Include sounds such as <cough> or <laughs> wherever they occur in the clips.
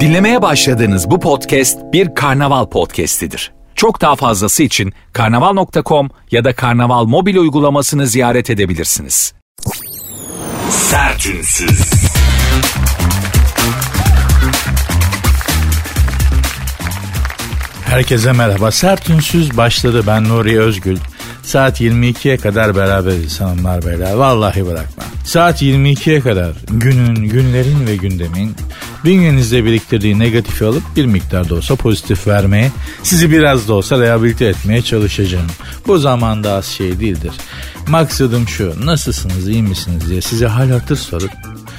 Dinlemeye başladığınız bu podcast bir karnaval podcastidir. Çok daha fazlası için karnaval.com ya da karnaval mobil uygulamasını ziyaret edebilirsiniz. Sertünsüz. Herkese merhaba. Sert Ünsüz başladı. Ben Nuri Özgül. Saat 22'ye kadar beraberiz hanımlar beyler. Vallahi bırakma. Saat 22'ye kadar günün, günlerin ve gündemin bünyenizde biriktirdiği negatifi alıp bir miktar da olsa pozitif vermeye, sizi biraz da olsa rehabilite etmeye çalışacağım. Bu zamanda az şey değildir. Maksadım şu, nasılsınız, iyi misiniz diye size hal hatır sorup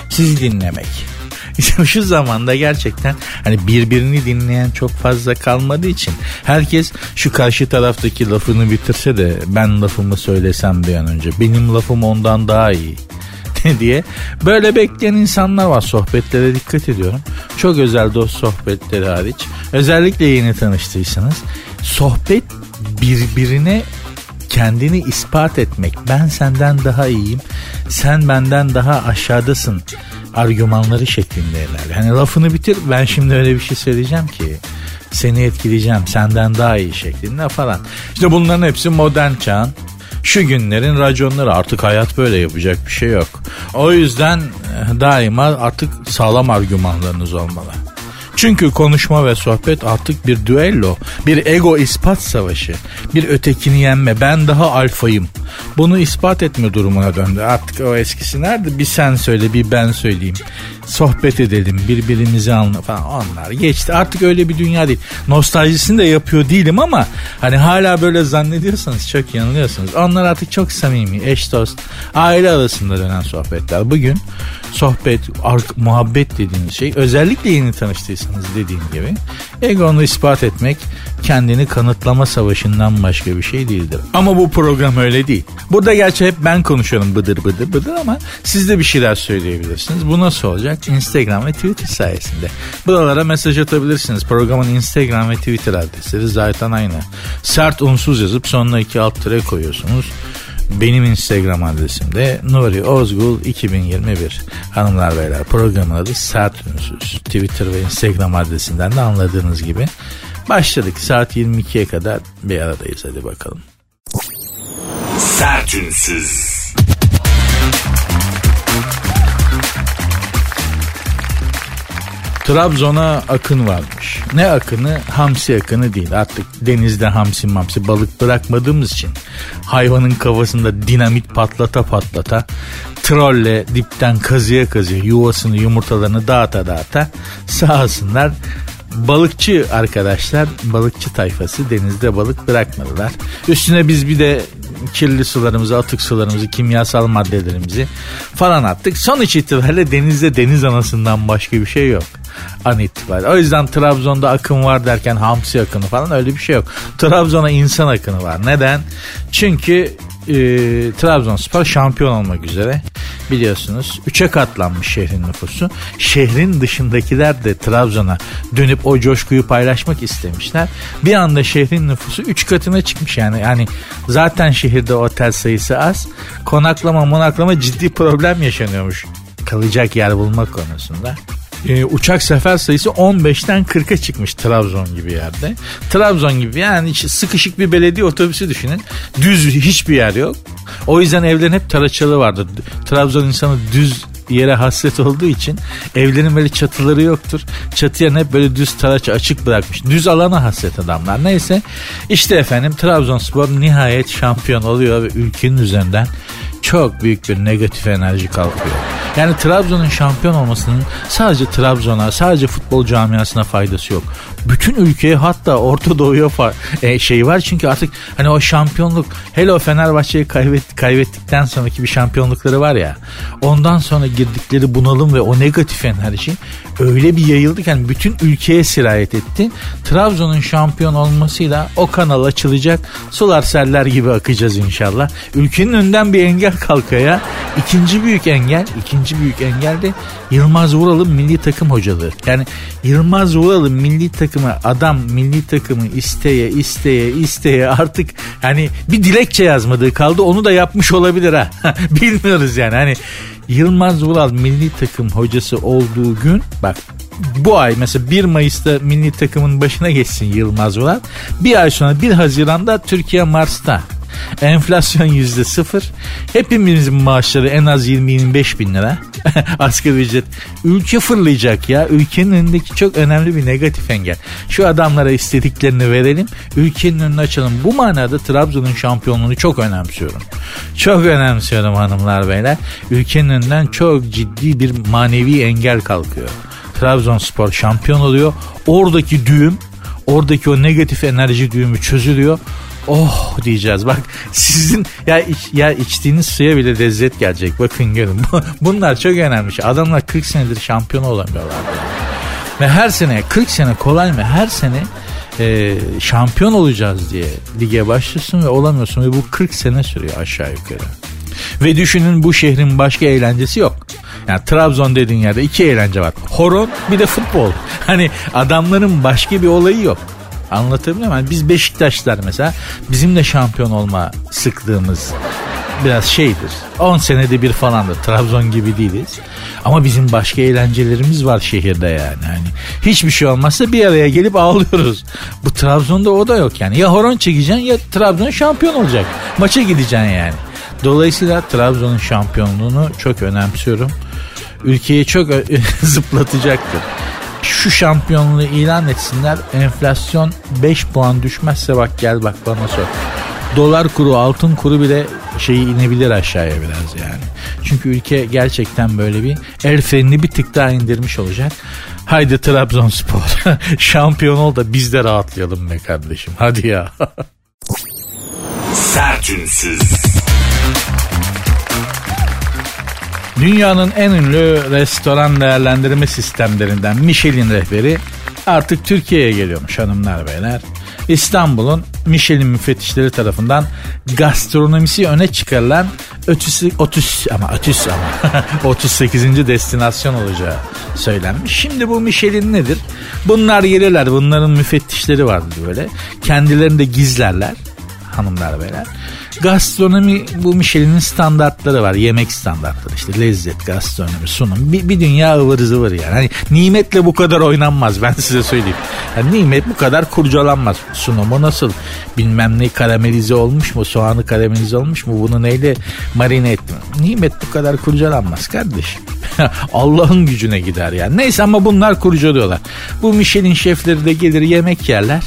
sizi dinlemek. <laughs> şu zamanda gerçekten hani birbirini dinleyen çok fazla kalmadığı için herkes şu karşı taraftaki lafını bitirse de ben lafımı söylesem bir an önce benim lafım ondan daha iyi <laughs> diye böyle bekleyen insanlar var sohbetlere dikkat ediyorum. Çok özel dost sohbetleri hariç. Özellikle yeni tanıştıysanız sohbet birbirine kendini ispat etmek. Ben senden daha iyiyim. Sen benden daha aşağıdasın argümanları şeklinde ilerler. Hani lafını bitir ben şimdi öyle bir şey söyleyeceğim ki seni etkileyeceğim senden daha iyi şeklinde falan. İşte bunların hepsi modern çağın şu günlerin raconları artık hayat böyle yapacak bir şey yok. O yüzden eh, daima artık sağlam argümanlarınız olmalı. Çünkü konuşma ve sohbet artık bir düello, bir ego ispat savaşı, bir ötekini yenme, ben daha alfayım. Bunu ispat etme durumuna döndü. Artık o eskisi nerede? Bir sen söyle, bir ben söyleyeyim. Sohbet edelim, birbirimizi anla falan onlar geçti. Artık öyle bir dünya değil. Nostaljisini de yapıyor değilim ama hani hala böyle zannediyorsanız çok yanılıyorsunuz. Onlar artık çok samimi, eş dost, aile arasında dönen sohbetler. Bugün sohbet, muhabbet dediğiniz şey özellikle yeni tanıştıysanız dediğim gibi egonu ispat etmek kendini kanıtlama savaşından başka bir şey değildir. Ama bu program öyle değil. Burada gerçi hep ben konuşuyorum bıdır bıdır bıdır ama siz de bir şeyler söyleyebilirsiniz. Bu nasıl olacak? Instagram ve Twitter sayesinde. Buralara mesaj atabilirsiniz. Programın Instagram ve Twitter adresleri zaten aynı. Sert unsuz yazıp sonuna iki alt tere koyuyorsunuz. Benim Instagram adresim de Nuri Ozgul 2021. Hanımlar beyler programın adı Sert Ünsüz. Twitter ve Instagram adresinden de anladığınız gibi. Başladık saat 22'ye kadar bir aradayız hadi bakalım. Sertünsüz. Trabzon'a akın varmış. Ne akını? Hamsi akını değil. Artık denizde hamsi mamsi balık bırakmadığımız için hayvanın kafasında dinamit patlata patlata trolle dipten kazıya kazıya yuvasını yumurtalarını dağıta dağıta sağsınlar balıkçı arkadaşlar, balıkçı tayfası denizde balık bırakmadılar. Üstüne biz bir de kirli sularımızı, atık sularımızı, kimyasal maddelerimizi falan attık. Sonuç itibariyle denizde deniz anasından başka bir şey yok an itibariyle. O yüzden Trabzon'da akım var derken hamsi akını falan öyle bir şey yok. Trabzon'a insan akını var. Neden? Çünkü e, Trabzonspor şampiyon olmak üzere biliyorsunuz. Üçe katlanmış şehrin nüfusu. Şehrin dışındakiler de Trabzon'a dönüp o coşkuyu paylaşmak istemişler. Bir anda şehrin nüfusu üç katına çıkmış yani. Yani zaten şehirde otel sayısı az. Konaklama monaklama ciddi problem yaşanıyormuş kalacak yer bulmak konusunda e, uçak sefer sayısı 15'ten 40'a çıkmış Trabzon gibi yerde. Trabzon gibi yani sıkışık bir belediye otobüsü düşünün. Düz hiçbir yer yok. O yüzden evlerin hep taraçalı vardı. Trabzon insanı düz yere hasret olduğu için evlerin böyle çatıları yoktur. Çatıya hep böyle düz taraç açık bırakmış. Düz alana hasret adamlar. Neyse işte efendim Trabzonspor nihayet şampiyon oluyor ve ülkenin üzerinden çok büyük bir negatif enerji kalkıyor. Yani Trabzon'un şampiyon olmasının sadece Trabzon'a, sadece futbol camiasına faydası yok. Bütün ülkeye hatta Orta Doğu'ya e, şey var çünkü artık hani o şampiyonluk hele o Fenerbahçe'yi kaybet, kaybettikten sonraki bir şampiyonlukları var ya ondan sonra girdikleri bunalım ve o negatif enerji öyle bir yayıldı ki yani bütün ülkeye sirayet etti. Trabzon'un şampiyon olmasıyla o kanal açılacak. Sular seller gibi akacağız inşallah. Ülkenin önünden bir engel engel kalkıyor ya. İkinci büyük engel, ikinci büyük engel de Yılmaz Vural'ın milli takım hocalığı. Yani Yılmaz Vural'ın milli takımı adam milli takımı isteye isteye isteye artık hani bir dilekçe yazmadığı kaldı onu da yapmış olabilir ha. <laughs> Bilmiyoruz yani hani Yılmaz Vural milli takım hocası olduğu gün bak bu ay mesela 1 Mayıs'ta milli takımın başına geçsin Yılmaz Vural. Bir ay sonra 1 Haziran'da Türkiye Mars'ta. Enflasyon yüzde sıfır. Hepimizin maaşları en az 20-25 bin lira. <laughs> Asgari ücret. Ülke fırlayacak ya. Ülkenin önündeki çok önemli bir negatif engel. Şu adamlara istediklerini verelim. Ülkenin önünü açalım. Bu manada Trabzon'un şampiyonluğunu çok önemsiyorum. Çok önemsiyorum hanımlar beyler. Ülkenin önünden çok ciddi bir manevi engel kalkıyor. Trabzonspor şampiyon oluyor. Oradaki düğüm, oradaki o negatif enerji düğümü çözülüyor. Oh diyeceğiz bak sizin ya iç, ya içtiğiniz suya bile lezzet gelecek bakın görün <laughs> bunlar çok önemli adamlar 40 senedir şampiyon olamıyorlar ve her sene 40 sene kolay mı her sene e, şampiyon olacağız diye lige başlıyorsun ve olamıyorsun ve bu 40 sene sürüyor aşağı yukarı ve düşünün bu şehrin başka eğlencesi yok. Yani Trabzon dediğin yerde iki eğlence var. Horon bir de futbol. <laughs> Hani adamların başka bir olayı yok. Anlatabiliyor muyum? Yani biz Beşiktaşlar mesela bizim de şampiyon olma sıklığımız biraz şeydir. 10 senede bir falan da Trabzon gibi değiliz. Ama bizim başka eğlencelerimiz var şehirde yani. Hani hiçbir şey olmazsa bir araya gelip ağlıyoruz. Bu Trabzon'da o da yok yani. Ya horon çekeceksin ya Trabzon şampiyon olacak. Maça gideceksin yani. Dolayısıyla Trabzon'un şampiyonluğunu çok önemsiyorum. Ülkeyi çok <laughs> zıplatacaktır. Şu şampiyonluğu ilan etsinler. Enflasyon 5 puan düşmezse bak gel bak bana sor. Dolar kuru, altın kuru bile şeyi inebilir aşağıya biraz yani. Çünkü ülke gerçekten böyle bir el frenini bir tık daha indirmiş olacak. Haydi Trabzonspor <laughs> şampiyon ol da biz de rahatlayalım be kardeşim. Hadi ya. <laughs> Sertünsüz. Dünyanın en ünlü restoran değerlendirme sistemlerinden Michelin rehberi artık Türkiye'ye geliyormuş hanımlar beyler. İstanbul'un Michelin müfettişleri tarafından gastronomisi öne çıkarılan ötüsü, otüs ama ötüs ama <laughs> 38. destinasyon olacağı söylenmiş. Şimdi bu Michelin nedir? Bunlar gelirler bunların müfettişleri vardır böyle. Kendilerini de gizlerler hanımlar beyler. Gastronomi bu Michelin'in standartları var. Yemek standartları işte lezzet, gastronomi, sunum. Bir, bir dünya ıvır zıvır yani. Hani nimetle bu kadar oynanmaz ben size söyleyeyim. Yani nimet bu kadar kurcalanmaz. Sunumu nasıl? Bilmem ne karamelize olmuş mu? Soğanı karamelize olmuş mu? Bunu neyle marine ettim? Nimet bu kadar kurcalanmaz kardeşim. <laughs> Allah'ın gücüne gider yani. Neyse ama bunlar kurcalıyorlar. Bu Michelin şefleri de gelir yemek yerler.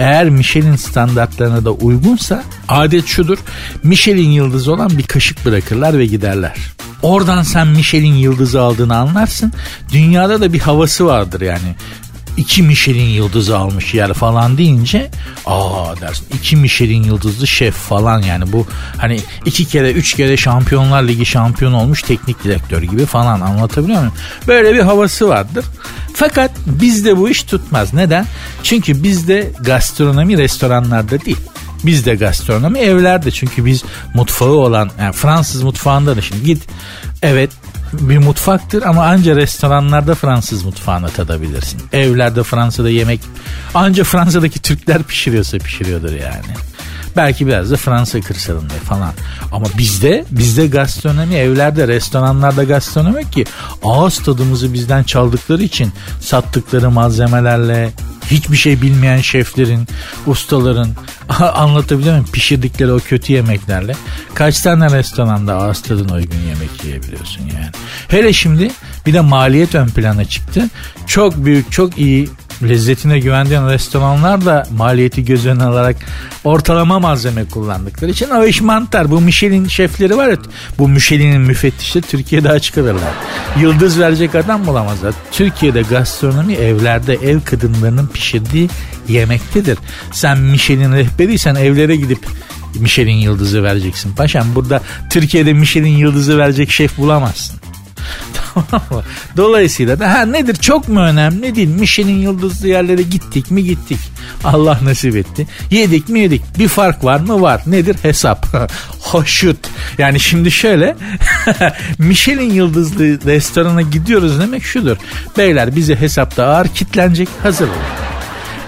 Eğer Michelin standartlarına da uygunsa adet şudur. Michelin yıldızı olan bir kaşık bırakırlar ve giderler. Oradan sen Michelin yıldızı aldığını anlarsın. Dünyada da bir havası vardır yani iki Michelin yıldızı almış yer falan deyince aa dersin iki Michelin yıldızlı şef falan yani bu hani iki kere üç kere şampiyonlar ligi şampiyon olmuş teknik direktör gibi falan anlatabiliyor muyum? Böyle bir havası vardır. Fakat bizde bu iş tutmaz. Neden? Çünkü bizde gastronomi restoranlarda değil. Bizde gastronomi evlerde çünkü biz mutfağı olan yani Fransız mutfağında da şimdi git evet bir mutfaktır ama anca restoranlarda Fransız mutfağını tadabilirsin. Evlerde Fransa'da yemek anca Fransa'daki Türkler pişiriyorsa pişiriyordur yani. Belki biraz da Fransa kırsalında falan. Ama bizde bizde gastronomi evlerde restoranlarda gastronomi ki ağız tadımızı bizden çaldıkları için sattıkları malzemelerle hiçbir şey bilmeyen şeflerin, ustaların <laughs> anlatabiliyor muyum? Pişirdikleri o kötü yemeklerle kaç tane restoranda ağız tadına uygun yemek yiyebiliyorsun yani. Hele şimdi bir de maliyet ön plana çıktı. Çok büyük, çok iyi lezzetine güvendiğin restoranlar da maliyeti göz önüne alarak ortalama malzeme kullandıkları için o iş mantar. Bu Michelin şefleri var ya bu Michelin'in müfettişleri Türkiye'de açık alırlar. Yıldız verecek adam bulamazlar. Türkiye'de gastronomi evlerde ev kadınlarının pişirdiği yemektedir. Sen Michelin rehberiysen evlere gidip Michelin yıldızı vereceksin. Paşam burada Türkiye'de Michelin yıldızı verecek şef bulamazsın. <laughs> Dolayısıyla da ha nedir çok mu önemli değil. Michelin yıldızlı yerlere gittik mi gittik. Allah nasip etti. Yedik mi yedik. Bir fark var mı var. Nedir hesap. <laughs> Hoşut. Yani şimdi şöyle <laughs> Michelin yıldızlı restorana gidiyoruz demek şudur. Beyler bize hesapta ağır kitlenecek hazır olun.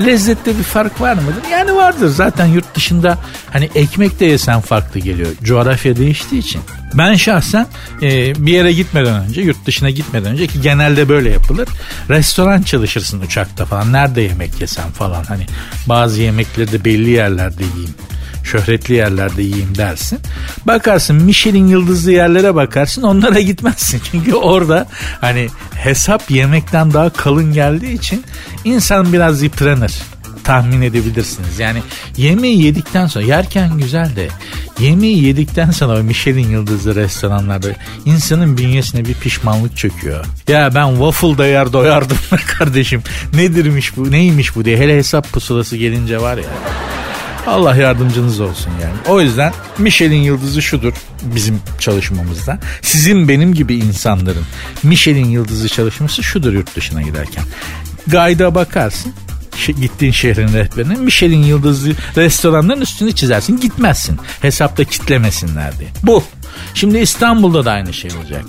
Lezzette bir fark var mıdır? Yani vardır zaten yurt dışında hani ekmek de yesen farklı geliyor. Coğrafya değiştiği için. Ben şahsen e, bir yere gitmeden önce yurt dışına gitmeden önce ki genelde böyle yapılır. Restoran çalışırsın uçakta falan nerede yemek yesen falan hani bazı yemekleri de belli yerlerde yiyeyim şöhretli yerlerde yiyeyim dersin. Bakarsın Michelin yıldızlı yerlere bakarsın onlara gitmezsin. <laughs> Çünkü orada hani hesap yemekten daha kalın geldiği için insan biraz yıpranır tahmin edebilirsiniz. Yani yemeği yedikten sonra yerken güzel de yemeği yedikten sonra o Michelin yıldızlı restoranlarda insanın bünyesine bir pişmanlık çöküyor. Ya ben waffle da yer doyardım <laughs> kardeşim. Nedirmiş bu neymiş bu diye hele hesap pusulası gelince var ya. Allah yardımcınız olsun yani. O yüzden Michelin yıldızı şudur bizim çalışmamızda. Sizin benim gibi insanların Michelin yıldızı çalışması şudur yurt dışına giderken. Gayda bakarsın gittiğin şehrin rehberine Michelin yıldızlı restoranların üstünü çizersin gitmezsin. Hesapta kitlemesinler diye. Bu. Şimdi İstanbul'da da aynı şey olacak.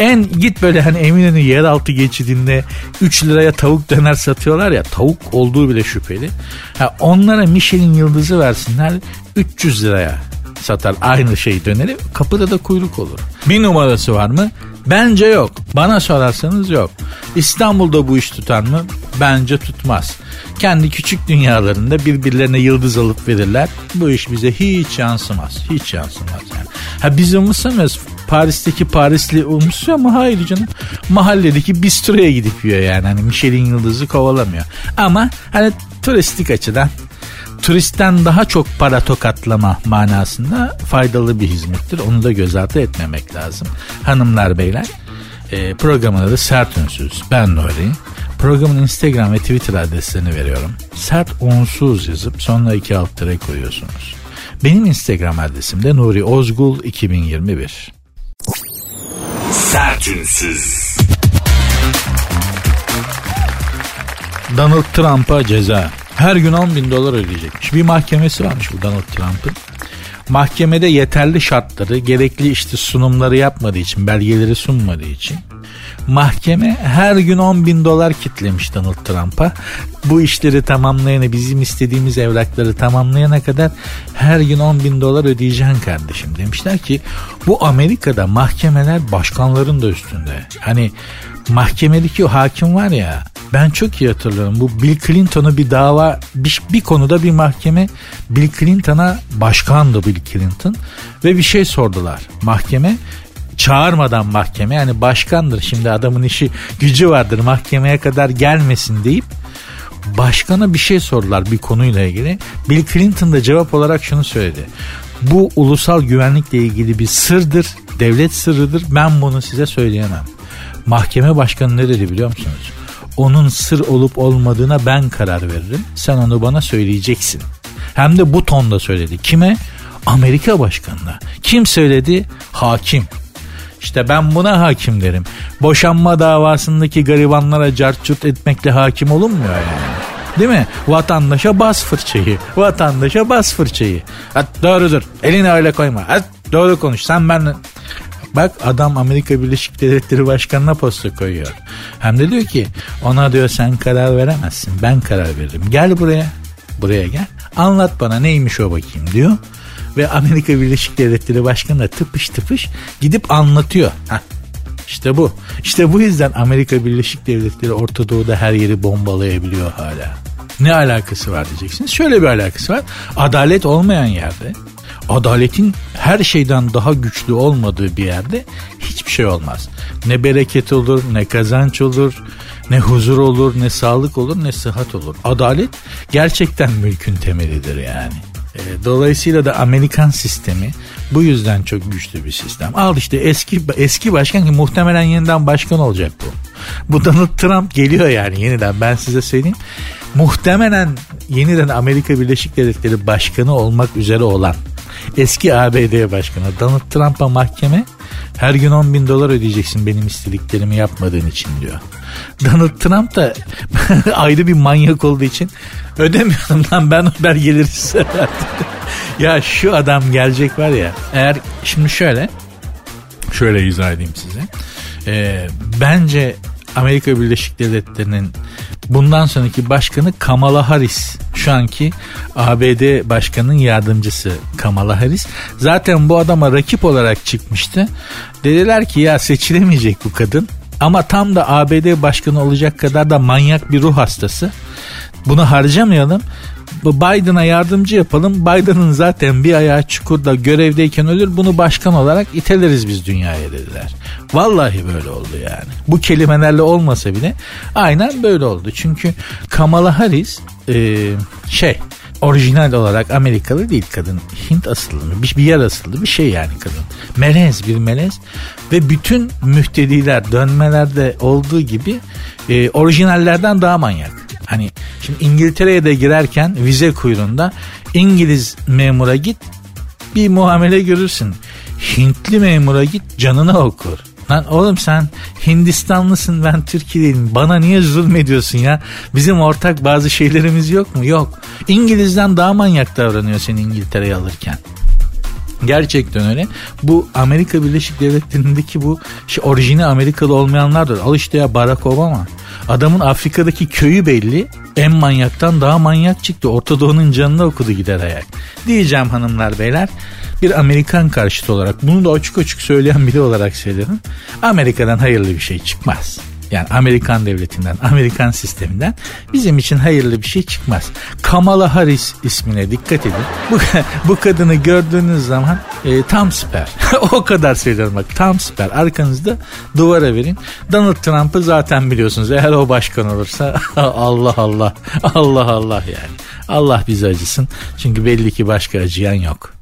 En git böyle hani Eminönü yeraltı geçidinde 3 liraya tavuk döner satıyorlar ya tavuk olduğu bile şüpheli. Ha, onlara Michelin yıldızı versinler 300 liraya satar aynı şey döneri kapıda da kuyruk olur. Bir numarası var mı? Bence yok. Bana sorarsanız yok. İstanbul'da bu iş tutar mı? Bence tutmaz. Kendi küçük dünyalarında birbirlerine yıldız alıp verirler. Bu iş bize hiç yansımaz. Hiç yansımaz yani. Ha biz umursamıyoruz. Paris'teki Parisli umursuyor mu? Hayır canım. Mahalledeki bistroya gidip yiyor yani. Hani Michelin yıldızı kovalamıyor. Ama hani turistik açıdan turistten daha çok para tokatlama manasında faydalı bir hizmettir. Onu da göz ardı etmemek lazım. Hanımlar beyler e, programın adı Sert Ünsüz. Ben Nuri. Programın Instagram ve Twitter adreslerini veriyorum. Sert unsuz yazıp sonra iki alt tere koyuyorsunuz. Benim Instagram adresim de Nuri Ozgul 2021. Sertünsüz. Donald Trump'a ceza. Her gün 10 bin dolar ödeyecekmiş. Bir mahkemesi varmış bu Donald Trump'ın. Mahkemede yeterli şartları, gerekli işte sunumları yapmadığı için, belgeleri sunmadığı için mahkeme her gün 10 bin dolar kitlemiş Donald Trump'a. Bu işleri tamamlayana, bizim istediğimiz evrakları tamamlayana kadar her gün 10 bin dolar ödeyeceksin kardeşim. Demişler ki bu Amerika'da mahkemeler başkanların da üstünde. Hani mahkemedeki o hakim var ya ben çok iyi hatırlıyorum. Bu Bill Clinton'u bir dava bir, bir konuda bir mahkeme Bill Clinton'a başkandı Bill Clinton ve bir şey sordular. Mahkeme çağırmadan mahkeme yani başkandır şimdi adamın işi gücü vardır mahkemeye kadar gelmesin deyip başkana bir şey sordular bir konuyla ilgili. Bill Clinton da cevap olarak şunu söyledi. Bu ulusal güvenlikle ilgili bir sırdır, devlet sırrıdır. Ben bunu size söyleyemem. Mahkeme başkanı ne dedi biliyor musunuz? Onun sır olup olmadığına ben karar veririm. Sen onu bana söyleyeceksin. Hem de bu tonda söyledi. Kime? Amerika başkanına. Kim söyledi? Hakim. İşte ben buna hakim derim. Boşanma davasındaki garibanlara cartçut etmekle hakim olunmuyor yani. Değil mi? Vatandaşa bas fırçayı. Vatandaşa bas fırçayı. Hat doğrudur. Elini öyle koyma. Hat doğru konuş. Sen ben Bak adam Amerika Birleşik Devletleri Başkanı'na posta koyuyor. Hem de diyor ki ona diyor sen karar veremezsin ben karar veririm. Gel buraya buraya gel anlat bana neymiş o bakayım diyor. Ve Amerika Birleşik Devletleri Başkanı da tıpış tıpış gidip anlatıyor. Heh, işte bu. İşte bu yüzden Amerika Birleşik Devletleri Orta Doğu'da her yeri bombalayabiliyor hala. Ne alakası var diyeceksiniz. Şöyle bir alakası var. Adalet olmayan yerde adaletin her şeyden daha güçlü olmadığı bir yerde hiçbir şey olmaz. Ne bereket olur, ne kazanç olur, ne huzur olur, ne sağlık olur, ne sıhhat olur. Adalet gerçekten mülkün temelidir yani. E, dolayısıyla da Amerikan sistemi bu yüzden çok güçlü bir sistem. Al işte eski eski başkan ki muhtemelen yeniden başkan olacak bu. Bu Donald Trump geliyor yani yeniden ben size söyleyeyim. Muhtemelen yeniden Amerika Birleşik Devletleri Başkanı olmak üzere olan eski ABD Başkanı Donald Trump'a mahkeme her gün 10 bin dolar ödeyeceksin benim istediklerimi yapmadığın için diyor. Donald Trump da <laughs> ayrı bir manyak olduğu için ödemiyorum lan ben o geliriz. <laughs> ya şu adam gelecek var ya eğer şimdi şöyle şöyle izah edeyim size. Ee, bence Amerika Birleşik Devletleri'nin bundan sonraki başkanı Kamala Harris. Şu anki ABD başkanının yardımcısı Kamala Harris. Zaten bu adama rakip olarak çıkmıştı. Dediler ki ya seçilemeyecek bu kadın. Ama tam da ABD başkanı olacak kadar da manyak bir ruh hastası. Bunu harcamayalım. Biden'a yardımcı yapalım. Biden'ın zaten bir ayağı çukurda görevdeyken ölür. Bunu başkan olarak iteleriz biz dünyaya dediler. Vallahi böyle oldu yani. Bu kelimelerle olmasa bile aynen böyle oldu. Çünkü Kamala Harris e, şey orijinal olarak Amerikalı değil kadın. Hint asıllı? Bir, bir yer asıllı bir şey yani kadın. Melez bir melez. Ve bütün mühtediler dönmelerde olduğu gibi e, orijinallerden daha manyak. Hani şimdi İngiltere'ye de girerken vize kuyruğunda İngiliz memura git bir muamele görürsün. Hintli memura git canını okur. Lan oğlum sen Hindistanlısın ben Türkiye'liyim. Bana niye zulmediyorsun ya? Bizim ortak bazı şeylerimiz yok mu? Yok. İngiliz'den daha manyak davranıyor seni İngiltere'ye alırken. Gerçekten öyle. Bu Amerika Birleşik Devletleri'ndeki bu şey, orijini Amerikalı olmayanlardır. Al işte ya Barack Obama. Adamın Afrika'daki köyü belli. En manyaktan daha manyak çıktı. Orta Doğu'nun canını okudu gider ayak. Diyeceğim hanımlar beyler. Bir Amerikan karşıtı olarak bunu da açık açık söyleyen biri olarak söylerim. Amerika'dan hayırlı bir şey çıkmaz. Yani Amerikan devletinden, Amerikan sisteminden bizim için hayırlı bir şey çıkmaz. Kamala Harris ismine dikkat edin. Bu, <laughs> bu kadını gördüğünüz zaman e, tam süper. <laughs> o kadar söylüyorum bak tam süper. Arkanızda duvara verin. Donald Trump'ı zaten biliyorsunuz. Eğer o başkan olursa <laughs> Allah Allah Allah Allah yani. Allah bizi acısın. Çünkü belli ki başka acıyan yok.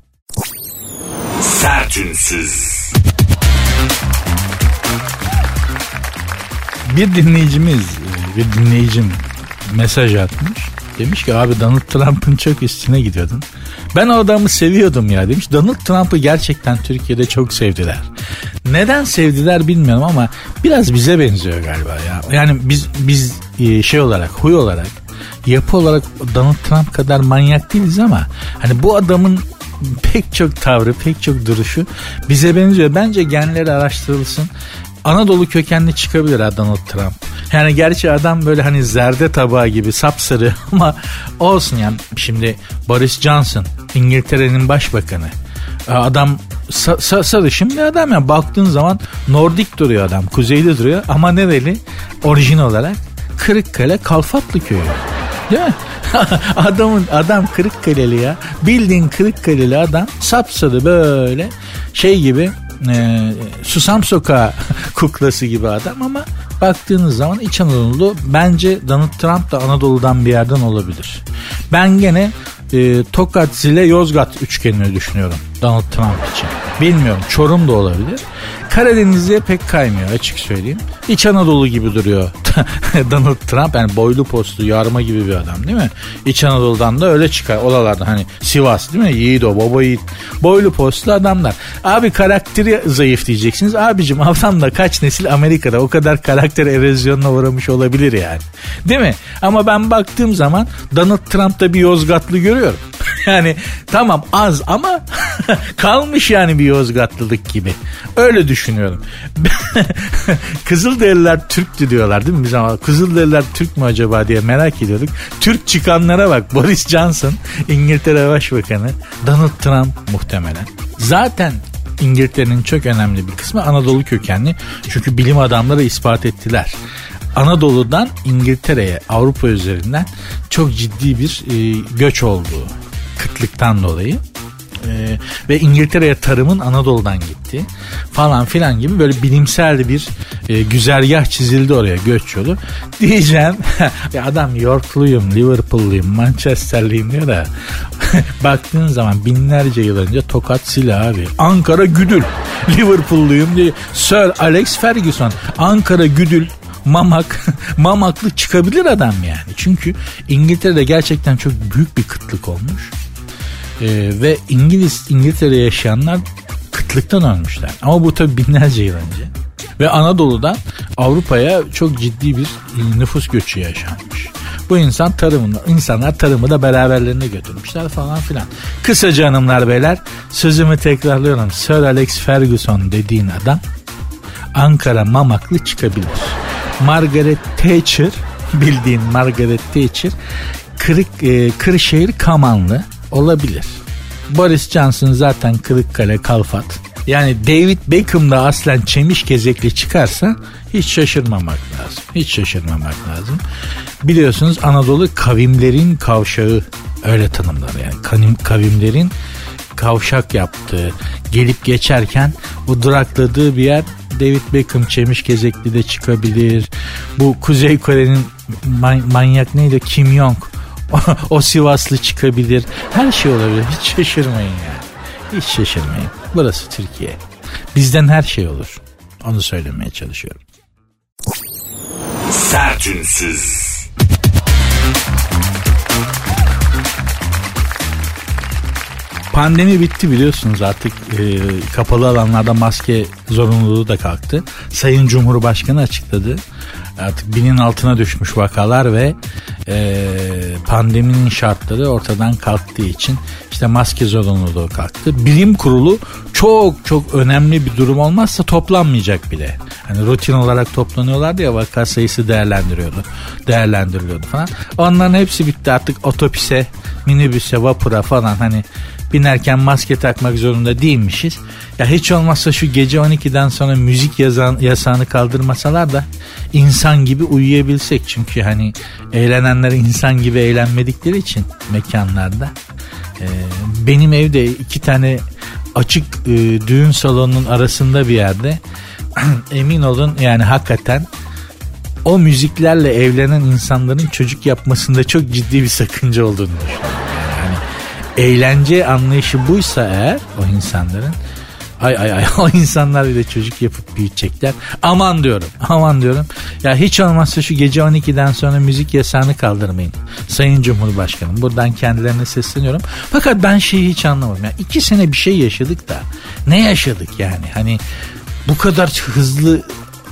Sertünsüz. Bir dinleyicimiz, bir dinleyicim mesaj atmış. Demiş ki abi Donald Trump'ın çok üstüne gidiyordun. Ben o adamı seviyordum ya demiş. Donald Trump'ı gerçekten Türkiye'de çok sevdiler. Neden sevdiler bilmiyorum ama biraz bize benziyor galiba ya. Yani biz biz e, şey olarak, huy olarak, yapı olarak Donald Trump kadar manyak değiliz ama hani bu adamın pek çok tavrı, pek çok duruşu bize benziyor. Bence genleri araştırılsın. Anadolu kökenli çıkabilir Donald Trump. Yani gerçi adam böyle hani zerde tabağı gibi sapsarı <laughs> ama olsun yani. Şimdi Boris Johnson İngiltere'nin başbakanı. Adam sa- sa- sarışın bir adam ya. Baktığın zaman Nordik duruyor adam. Kuzeyli duruyor ama nereli? Orijin olarak Kırıkkale Kalfatlı köyü. Değil mi? <laughs> Adamın adam Kırıkkaleli ya. Bildiğin Kırıkkaleli adam sapsarı böyle şey gibi e, Susam Sokağı <laughs> kuklası gibi adam ama baktığınız zaman İç Anadolu bence Donald Trump da Anadolu'dan bir yerden olabilir. Ben gene e, Tokat, Zile, Yozgat üçgenini düşünüyorum Donald Trump için. Bilmiyorum Çorum da olabilir. Karadeniz'e pek kaymıyor açık söyleyeyim. İç Anadolu gibi duruyor <laughs> Donald Trump. Yani boylu postlu yarma gibi bir adam değil mi? İç Anadolu'dan da öyle çıkar. Oralarda hani Sivas değil mi? Yiğit o baba yiğit. Boylu postlu adamlar. Abi karakteri zayıf diyeceksiniz. Abicim adam da kaç nesil Amerika'da o kadar karakter erozyonuna uğramış olabilir yani. Değil mi? Ama ben baktığım zaman Donald Trump'ta bir Yozgatlı görüyorum. <laughs> yani tamam az ama <laughs> <laughs> kalmış yani bir Yozgatlılık gibi. Öyle düşünüyorum. <laughs> Kızılderililer Türktü diyorlar değil mi? Biz ama Kızılderililer Türk mü acaba diye merak ediyorduk. Türk çıkanlara bak. Boris Johnson, İngiltere Başbakanı, Donald Trump muhtemelen. Zaten İngiltere'nin çok önemli bir kısmı Anadolu kökenli. Çünkü bilim adamları ispat ettiler. Anadolu'dan İngiltere'ye Avrupa üzerinden çok ciddi bir e, göç olduğu kıtlıktan dolayı ee, ve İngiltere'ye tarımın Anadolu'dan gitti falan filan gibi böyle bilimsel bir e, güzergah çizildi oraya göç yolu. <laughs> Diyeceğim <laughs> ya adam Yorkluyum, Liverpool'luyum, Manchester'liyim diyor da <laughs> baktığın zaman binlerce yıl önce Tokat Sila abi. Ankara Güdül, Liverpool'luyum diye Sir Alex Ferguson, Ankara Güdül mamak mamaklı çıkabilir adam yani. Çünkü İngiltere'de gerçekten çok büyük bir kıtlık olmuş. Ee, ve İngiliz İngiltere'de yaşayanlar kıtlıktan ölmüşler. Ama bu tabi binlerce yıl önce. Ve Anadolu'dan Avrupa'ya çok ciddi bir nüfus göçü yaşanmış. Bu insan tarımını, insanlar tarımı da beraberlerine götürmüşler falan filan. Kısaca hanımlar beyler sözümü tekrarlıyorum. Sir Alex Ferguson dediğin adam Ankara Mamaklı çıkabilir. Margaret Thatcher bildiğin Margaret Thatcher Kırık, e, Kırşehir Kamanlı olabilir. Boris Johnson zaten Kırıkkale Kalfat. Yani David Beckham da aslen çemiş kezekli çıkarsa hiç şaşırmamak lazım. Hiç şaşırmamak lazım. Biliyorsunuz Anadolu kavimlerin kavşağı öyle tanımlar yani kavimlerin kavşak yaptığı, gelip geçerken bu durakladığı bir yer David Beckham Çemiş Gezekli de çıkabilir. Bu Kuzey Kore'nin man- manyak neydi Kim Jong <laughs> o Sivaslı çıkabilir. Her şey olabilir. Hiç şaşırmayın yani. Hiç şaşırmayın. Burası Türkiye. Bizden her şey olur. Onu söylemeye çalışıyorum. Sertünsüz. Pandemi bitti biliyorsunuz artık e, kapalı alanlarda maske zorunluluğu da kalktı. Sayın Cumhurbaşkanı açıkladı. Artık binin altına düşmüş vakalar ve e, pandeminin şartları ortadan kalktığı için işte maske zorunluluğu kalktı. Bilim kurulu çok çok önemli bir durum olmazsa toplanmayacak bile. Hani rutin olarak toplanıyorlardı ya vaka sayısı değerlendiriyordu. Değerlendiriliyordu falan. Onların hepsi bitti artık otopise, minibüse, vapura falan hani binerken maske takmak zorunda değilmişiz. Ya hiç olmazsa şu gece 12'den sonra müzik yazan, yasağını kaldırmasalar da insan gibi uyuyabilsek. Çünkü hani eğlenenler insan gibi eğlenmedikleri için mekanlarda. Ee, benim evde iki tane açık e, düğün salonunun arasında bir yerde <clears throat> emin olun yani hakikaten o müziklerle evlenen insanların çocuk yapmasında çok ciddi bir sakınca olduğunu düşünüyorum eğlence anlayışı buysa eğer o insanların ay ay ay <laughs> o insanlar bile çocuk yapıp büyütecekler. Aman diyorum aman diyorum. Ya hiç olmazsa şu gece 12'den sonra müzik yasağını kaldırmayın. Sayın Cumhurbaşkanım buradan kendilerine sesleniyorum. Fakat ben şeyi hiç anlamadım. Yani iki sene bir şey yaşadık da ne yaşadık yani hani bu kadar hızlı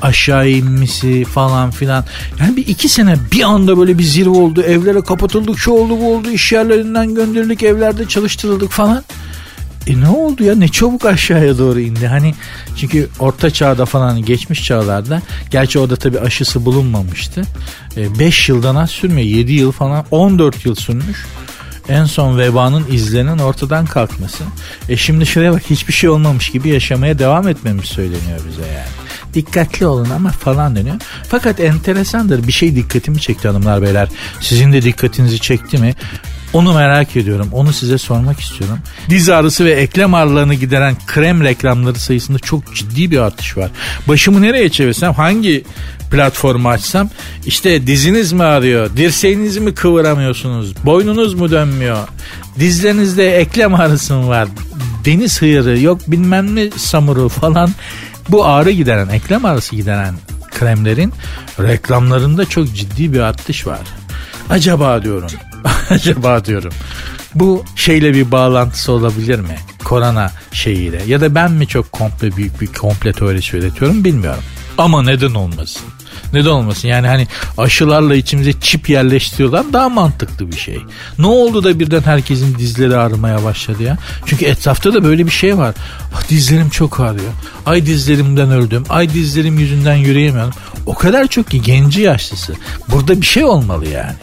aşağı inmesi falan filan. Yani bir iki sene bir anda böyle bir zirve oldu. Evlere kapatıldık şu oldu bu oldu. iş yerlerinden gönderildik evlerde çalıştırıldık falan. E ne oldu ya ne çabuk aşağıya doğru indi. Hani çünkü orta çağda falan geçmiş çağlarda gerçi orada tabi aşısı bulunmamıştı. 5 e, yıldan az sürmüyor 7 yıl falan 14 yıl sürmüş en son vebanın izlerinin ortadan kalkması. E şimdi şuraya bak hiçbir şey olmamış gibi yaşamaya devam etmemiz söyleniyor bize yani. Dikkatli olun ama falan deniyor. Fakat enteresandır bir şey dikkatimi çekti hanımlar beyler. Sizin de dikkatinizi çekti mi? Onu merak ediyorum. Onu size sormak istiyorum. Diz ağrısı ve eklem ağrılarını gideren krem reklamları sayısında çok ciddi bir artış var. Başımı nereye çevirsem hangi platformu açsam işte diziniz mi ağrıyor, dirseğinizi mi kıvıramıyorsunuz, boynunuz mu dönmüyor, dizlerinizde eklem ağrısı mı var, deniz hıyarı yok bilmem ne samuru falan bu ağrı gideren, eklem ağrısı gideren kremlerin reklamlarında çok ciddi bir artış var. Acaba diyorum <laughs> acaba diyorum. Bu şeyle bir bağlantısı olabilir mi? Korona şeyiyle. Ya da ben mi çok komple büyük bir komple teorisi üretiyorum bilmiyorum. Ama neden olmasın? Neden olmasın? Yani hani aşılarla içimize çip yerleştiriyorlar daha mantıklı bir şey. Ne oldu da birden herkesin dizleri ağrımaya başladı ya? Çünkü etrafta da böyle bir şey var. Ah, dizlerim çok ağrıyor. Ay dizlerimden öldüm. Ay dizlerim yüzünden yürüyemiyorum. O kadar çok ki genci yaşlısı. Burada bir şey olmalı yani.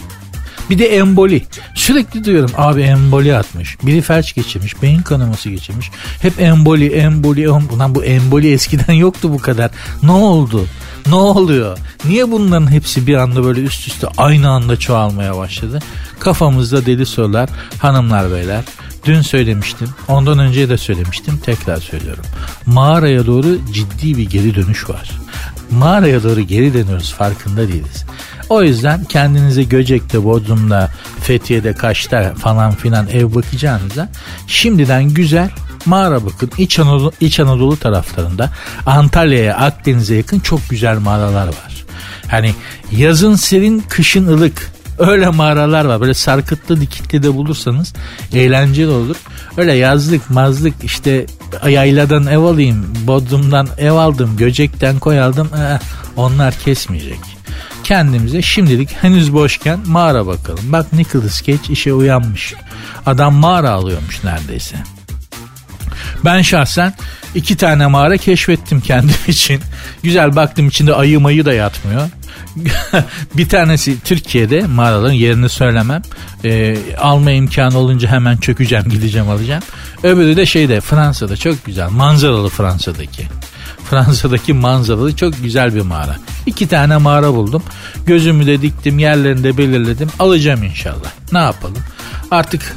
Bir de emboli. Sürekli diyorum abi emboli atmış. Biri felç geçirmiş. Beyin kanaması geçirmiş. Hep emboli, emboli. Ulan bu emboli eskiden yoktu bu kadar. Ne oldu? Ne oluyor? Niye bunların hepsi bir anda böyle üst üste aynı anda çoğalmaya başladı? Kafamızda deli sorular hanımlar beyler. Dün söylemiştim. Ondan önce de söylemiştim. Tekrar söylüyorum. Mağaraya doğru ciddi bir geri dönüş var. Mağaraya doğru geri dönüyoruz farkında değiliz. O yüzden kendinize Göcek'te, Bodrum'da, Fethiye'de, Kaş'ta falan filan ev bakacağınıza şimdiden güzel mağara bakın. İç Anadolu, İç Anadolu taraflarında Antalya'ya, Akdeniz'e yakın çok güzel mağaralar var. Hani yazın serin kışın ılık Öyle mağaralar var. Böyle sarkıtlı dikitli de bulursanız eğlenceli olur. Öyle yazlık mazlık işte yayladan ev alayım, bodrumdan ev aldım, göcekten koy aldım. Eh, onlar kesmeyecek. Kendimize şimdilik henüz boşken mağara bakalım. Bak Nicholas Cage işe uyanmış. Adam mağara alıyormuş neredeyse. Ben şahsen iki tane mağara keşfettim kendim <laughs> için. Güzel baktım içinde ayı mayı da yatmıyor. <laughs> bir tanesi Türkiye'de mağaraların yerini söylemem. E, alma imkanı olunca hemen çökeceğim <laughs> gideceğim alacağım. Öbürü de şeyde Fransa'da çok güzel manzaralı Fransa'daki. Fransa'daki manzaralı çok güzel bir mağara. İki tane mağara buldum. Gözümü de diktim yerlerini de belirledim. Alacağım inşallah. Ne yapalım? Artık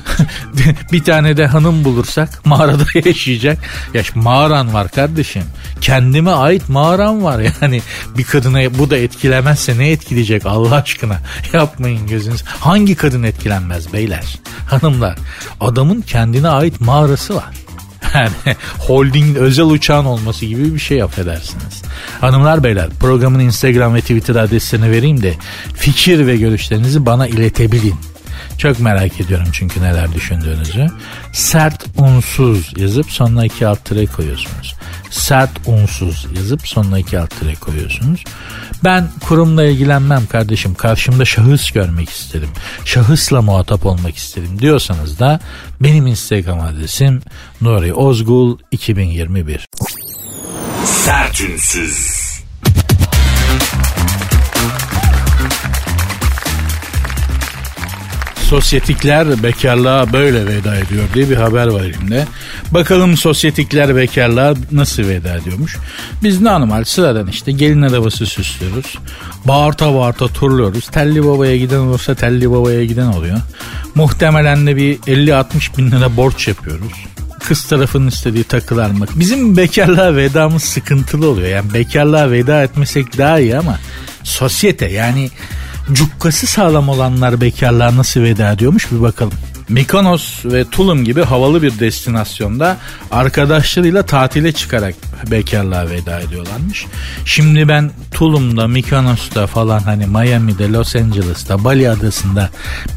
<laughs> bir tane de hanım bulursak mağarada <laughs> yaşayacak. Ya mağaran var kardeşim. Kendime ait mağaram var <laughs> yani. Bir kadına bu da etkilemezse ne etkileyecek Allah aşkına? Yapmayın gözünüz. Hangi kadın etkilenmez beyler? Hanımlar adamın kendine ait mağarası var. Yani <laughs> holdingin özel uçağın olması gibi bir şey affedersiniz. Hanımlar beyler programın Instagram ve Twitter adreslerini vereyim de fikir ve görüşlerinizi bana iletebilin. Çok merak ediyorum çünkü neler düşündüğünüzü. Sert unsuz yazıp sonuna iki alt tere koyuyorsunuz. Sert unsuz yazıp sonuna iki alt tere koyuyorsunuz. Ben kurumla ilgilenmem kardeşim. Karşımda şahıs görmek isterim. Şahısla muhatap olmak isterim diyorsanız da benim Instagram adresim Nuri Ozgul 2021. Sertünsüz. Sosyetikler bekarlığa böyle veda ediyor diye bir haber var elimde. Bakalım sosyetikler bekarlığa nasıl veda ediyormuş. Biz normal sıradan işte gelin arabası süslüyoruz. Bağırta bağırta turluyoruz. Telli babaya giden olursa telli babaya giden oluyor. Muhtemelen de bir 50-60 bin lira borç yapıyoruz kız tarafının istediği takılar mı? Bizim bekarlığa vedamız sıkıntılı oluyor. Yani bekarlığa veda etmesek daha iyi ama sosyete yani cukkası sağlam olanlar bekarlığa nasıl veda ediyormuş bir bakalım. Mikonos ve Tulum gibi havalı bir destinasyonda arkadaşlarıyla tatile çıkarak bekarlığa veda ediyorlarmış. Şimdi ben Tulum'da, Mikonos'ta falan hani Miami'de, Los Angeles'ta, Bali adasında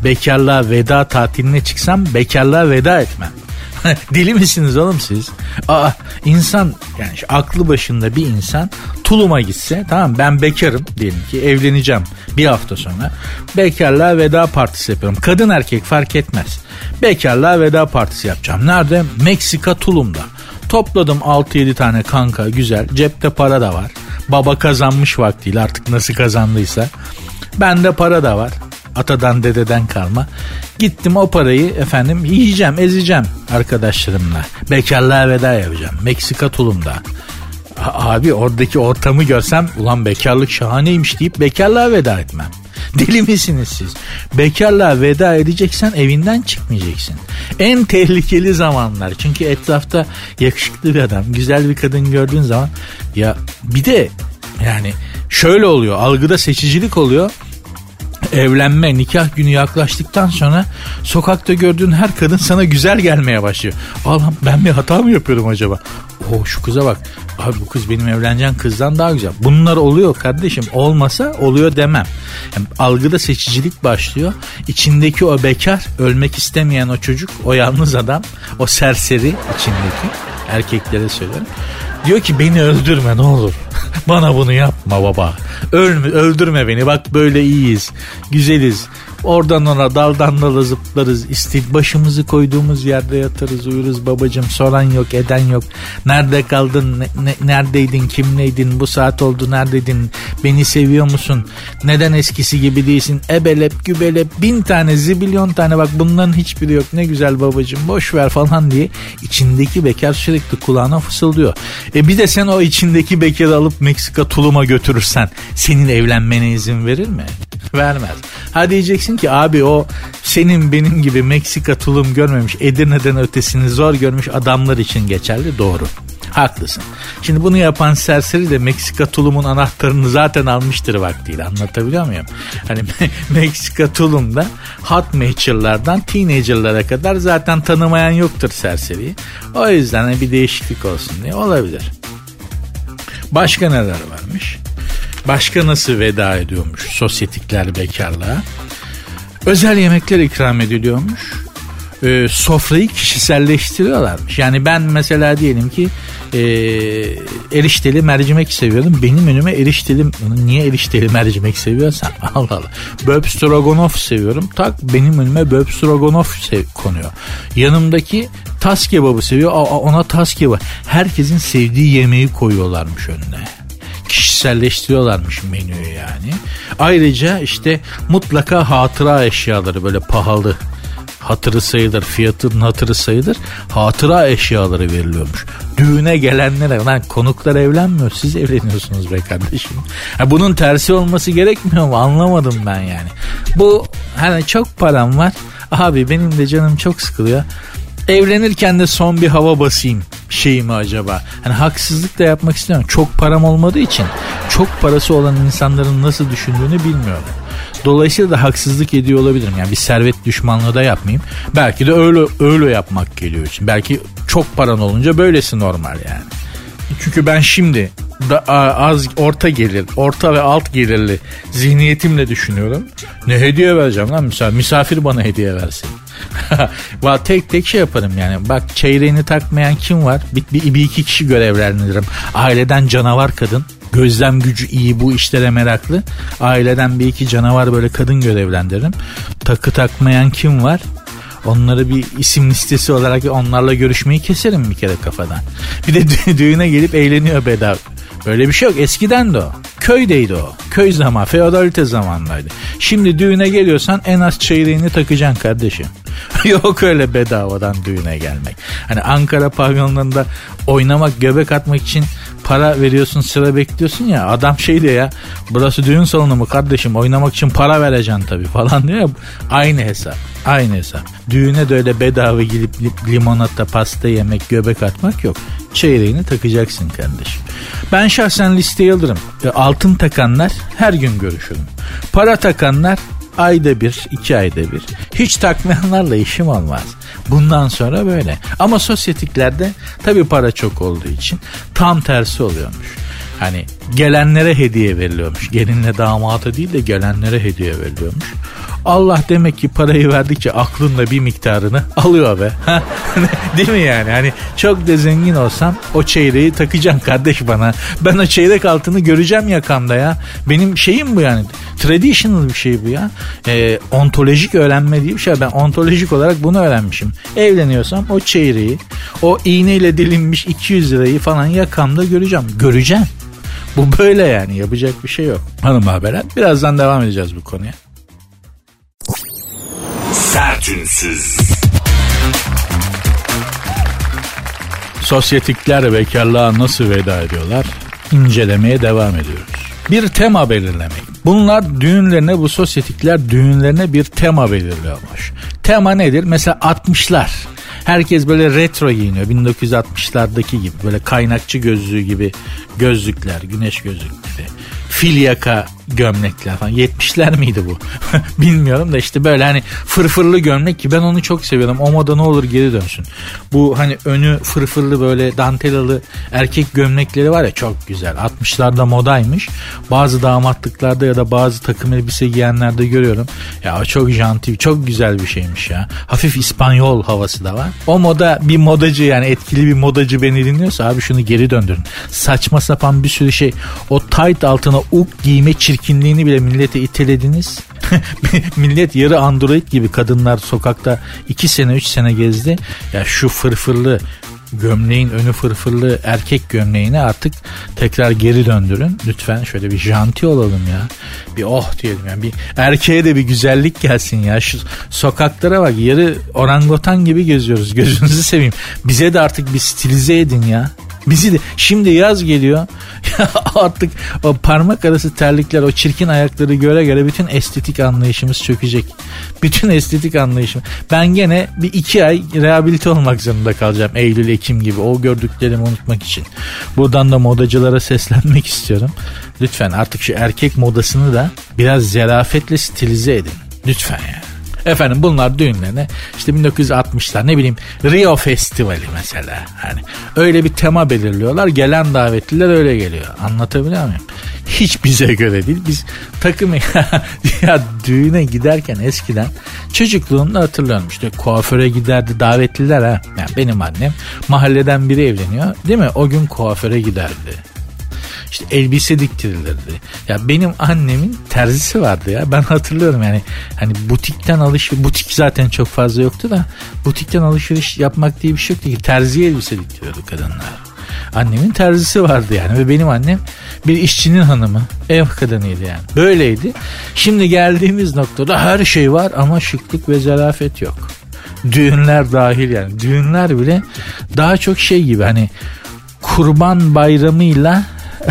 bekarlığa veda tatiline çıksam bekarlığa veda etmem. <laughs> Deli misiniz oğlum siz? Aa insan yani aklı başında bir insan tuluma gitse tamam ben bekarım diyelim ki evleneceğim bir hafta sonra. Bekarlığa veda partisi yapıyorum. Kadın erkek fark etmez. Bekarlığa veda partisi yapacağım. Nerede? Meksika Tulum'da. Topladım 6-7 tane kanka güzel. Cepte para da var. Baba kazanmış vaktiyle artık nasıl kazandıysa. Bende para da var. Atadan dededen kalma. Gittim o parayı efendim yiyeceğim ezeceğim arkadaşlarımla. Bekarlığa veda yapacağım. Meksika tulumda. Abi oradaki ortamı görsem ulan bekarlık şahaneymiş deyip bekarlığa veda etmem. <laughs> Deli misiniz siz? Bekarlığa veda edeceksen evinden çıkmayacaksın. En tehlikeli zamanlar. Çünkü etrafta yakışıklı bir adam, güzel bir kadın gördüğün zaman ya bir de yani şöyle oluyor. Algıda seçicilik oluyor evlenme, nikah günü yaklaştıktan sonra sokakta gördüğün her kadın sana güzel gelmeye başlıyor. Allah'ım ben bir hata mı yapıyorum acaba? Oh şu kıza bak. Abi bu kız benim evleneceğim kızdan daha güzel. Bunlar oluyor kardeşim. Olmasa oluyor demem. Yani algıda seçicilik başlıyor. İçindeki o bekar, ölmek istemeyen o çocuk, o yalnız adam, o serseri içindeki erkeklere söylüyorum. Diyor ki beni öldürme ne olur. Bana bunu yapma baba. Ölme, öldürme beni bak böyle iyiyiz. Güzeliz. Oradan ona daldan dala zıplarız. İstil başımızı koyduğumuz yerde yatarız uyuruz babacım. Soran yok eden yok. Nerede kaldın? Ne, ne, neredeydin? Kimleydin? Bu saat oldu neredeydin? Beni seviyor musun? Neden eskisi gibi değilsin? Ebelep gübelep bin tane zibilyon tane bak bunların hiçbiri yok. Ne güzel babacım boş ver falan diye içindeki bekar sürekli kulağına fısıldıyor. E bir de sen o içindeki bekarı alıp Meksika tuluma götürürsen senin evlenmene izin verir mi? Vermez. Ha diyeceksin ki abi o senin benim gibi Meksika tulum görmemiş Edirne'den ötesini zor görmüş adamlar için geçerli doğru. Haklısın. Şimdi bunu yapan serseri de Meksika tulumun anahtarını zaten almıştır vaktiyle anlatabiliyor muyum? Hani <laughs> Meksika tulumda hot matcher'lardan teenager'lara kadar zaten tanımayan yoktur serseriyi. O yüzden hani bir değişiklik olsun diye olabilir. Başka neler varmış? Başka nasıl veda ediyormuş sosyetikler bekarlığa? Özel yemekler ikram ediliyormuş. Ee, sofrayı kişiselleştiriyorlarmış. Yani ben mesela diyelim ki e, erişteli mercimek seviyorum. Benim önüme erişteli niye erişteli mercimek seviyorsan <laughs> Allah Allah. Böb stroganoff seviyorum. Tak benim önüme böb stroganoff sev, konuyor. Yanımdaki tas kebabı seviyor. Aa, ona tas kebabı. Herkesin sevdiği yemeği koyuyorlarmış önüne kişiselleştiriyorlarmış menüyü yani. Ayrıca işte mutlaka hatıra eşyaları böyle pahalı hatırı sayılır, fiyatın hatırı sayılır. Hatıra eşyaları veriliyormuş. Düğüne gelenlere lan konuklar evlenmiyor siz evleniyorsunuz be kardeşim. Ha, bunun tersi olması gerekmiyor mu anlamadım ben yani. Bu hani çok param var abi benim de canım çok sıkılıyor. Evlenirken de son bir hava basayım şey mi acaba? Hani haksızlık da yapmak istemiyorum. Çok param olmadığı için çok parası olan insanların nasıl düşündüğünü bilmiyorum. Dolayısıyla da haksızlık ediyor olabilirim. Yani bir servet düşmanlığı da yapmayayım. Belki de öyle öyle yapmak geliyor için. Belki çok paran olunca böylesi normal yani. Çünkü ben şimdi da az orta gelir, orta ve alt gelirli zihniyetimle düşünüyorum. Ne hediye vereceğim lan misafir, misafir bana hediye versin. <laughs> Va tek tek şey yaparım yani. Bak çeyreğini takmayan kim var? Bir, bir, bir iki kişi görevlendiririm. Aileden canavar kadın. Gözlem gücü iyi bu işlere meraklı. Aileden bir iki canavar böyle kadın görevlendiririm. Takı takmayan kim var? Onları bir isim listesi olarak onlarla görüşmeyi keserim bir kere kafadan. Bir de <laughs> düğüne gelip eğleniyor bedava. Öyle bir şey yok. Eskiden de o. Köydeydi o. Köy zaman, feodalite zamanındaydı. Şimdi düğüne geliyorsan en az çeyreğini takacaksın kardeşim. <laughs> yok öyle bedavadan düğüne gelmek. Hani Ankara pavyonlarında oynamak, göbek atmak için para veriyorsun sıra bekliyorsun ya adam şey diyor ya burası düğün salonu mu kardeşim oynamak için para vereceksin tabii <laughs> falan diyor ya aynı hesap aynı hesap düğüne de öyle bedava gidip limonata pasta yemek göbek atmak yok çeyreğini takacaksın kardeşim ben şahsen listeyi alırım altın takanlar her gün görüşürüm para takanlar ayda bir, iki ayda bir. Hiç takmayanlarla işim olmaz. Bundan sonra böyle. Ama sosyetiklerde tabii para çok olduğu için tam tersi oluyormuş. Hani gelenlere hediye veriliyormuş. Gelinle damata değil de gelenlere hediye veriliyormuş. Allah demek ki parayı verdikçe aklınla bir miktarını alıyor be. <laughs> Değil mi yani? Hani çok da zengin olsam o çeyreği takacağım kardeş bana. Ben o çeyrek altını göreceğim yakamda ya. Benim şeyim bu yani. Traditional bir şey bu ya. Ee, ontolojik öğrenme diye bir şey. Ben ontolojik olarak bunu öğrenmişim. Evleniyorsam o çeyreği, o iğneyle dilinmiş 200 lirayı falan yakamda göreceğim. Göreceğim. Bu böyle yani yapacak bir şey yok. Hanım haberler. Birazdan devam edeceğiz bu konuya. Sertünsüz. Sosyetikler bekarlığa nasıl veda ediyorlar? İncelemeye devam ediyoruz. Bir tema belirlemek. Bunlar düğünlerine bu sosyetikler düğünlerine bir tema belirliyormuş. Tema nedir? Mesela 60'lar. Herkes böyle retro giyiniyor. 1960'lardaki gibi böyle kaynakçı gözlüğü gibi gözlükler, güneş gözlükleri fil yaka gömlekler falan. 70'ler miydi bu? <laughs> Bilmiyorum da işte böyle hani fırfırlı gömlek ki ben onu çok seviyorum. O moda ne olur geri dönsün. Bu hani önü fırfırlı böyle dantelalı erkek gömlekleri var ya çok güzel. 60'larda modaymış. Bazı damatlıklarda ya da bazı takım elbise giyenlerde görüyorum. Ya çok janti, çok güzel bir şeymiş ya. Hafif İspanyol havası da var. O moda bir modacı yani etkili bir modacı beni dinliyorsa abi şunu geri döndürün. Saçma sapan bir sürü şey. O tight altına uk giyme çirkinliğini bile millete itelediniz. <laughs> Millet yarı android gibi kadınlar sokakta 2 sene 3 sene gezdi. Ya şu fırfırlı gömleğin önü fırfırlı erkek gömleğini artık tekrar geri döndürün. Lütfen şöyle bir janti olalım ya. Bir oh diyelim yani bir erkeğe de bir güzellik gelsin ya. Şu sokaklara bak yarı orangotan gibi geziyoruz. Gözünüzü seveyim. Bize de artık bir stilize edin ya. Bizi de şimdi yaz geliyor. <laughs> Artık o parmak arası terlikler o çirkin ayakları göre göre bütün estetik anlayışımız çökecek. Bütün estetik anlayışım. Ben gene bir iki ay rehabilite olmak zorunda kalacağım. Eylül, Ekim gibi o gördüklerimi unutmak için. Buradan da modacılara seslenmek istiyorum. Lütfen artık şu erkek modasını da biraz zerafetle stilize edin. Lütfen ya. Efendim bunlar düğünlerine işte 1960'lar ne bileyim Rio Festivali mesela. Hani öyle bir tema belirliyorlar. Gelen davetliler öyle geliyor. Anlatabiliyor muyum? Hiç bize göre değil. Biz takım <laughs> ya düğüne giderken eskiden çocukluğumda hatırlıyorum işte kuaföre giderdi davetliler ha. Yani benim annem mahalleden biri evleniyor değil mi? O gün kuaföre giderdi işte elbise diktirilirdi. Ya benim annemin terzisi vardı ya. Ben hatırlıyorum yani hani butikten alışveriş butik zaten çok fazla yoktu da butikten alışveriş yapmak diye bir şey yoktu ki terziye elbise diktiriyordu kadınlar. Annemin terzisi vardı yani ve benim annem bir işçinin hanımı, ev kadınıydı yani. Böyleydi. Şimdi geldiğimiz noktada her şey var ama şıklık ve zarafet yok. Düğünler dahil yani. Düğünler bile daha çok şey gibi hani kurban bayramıyla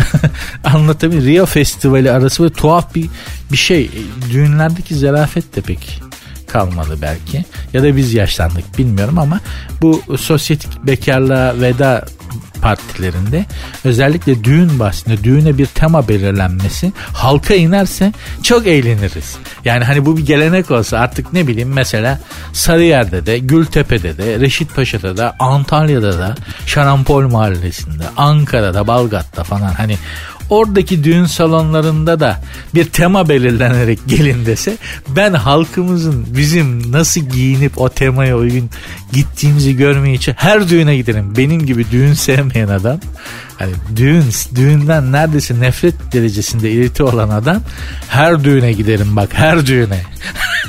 <laughs> anlatabilir. Rio Festivali arası ve tuhaf bir bir şey. Düğünlerdeki zarafet de pek kalmadı belki. Ya da biz yaşlandık bilmiyorum ama bu sosyetik bekarlığa veda partilerinde özellikle düğün bahsinde düğüne bir tema belirlenmesi halka inerse çok eğleniriz. Yani hani bu bir gelenek olsa artık ne bileyim mesela Sarıyer'de de Gültepe'de de Reşit Paşa'da da Antalya'da da Şarampol Mahallesi'nde Ankara'da Balgat'ta falan hani oradaki düğün salonlarında da bir tema belirlenerek <laughs> gelin dese ben halkımızın bizim nasıl giyinip o temaya uygun gittiğimizi görmeye için her düğüne giderim. Benim gibi düğün sevmeyen adam hani düğün düğünden neredeyse nefret derecesinde iriti olan adam her düğüne giderim bak her düğüne.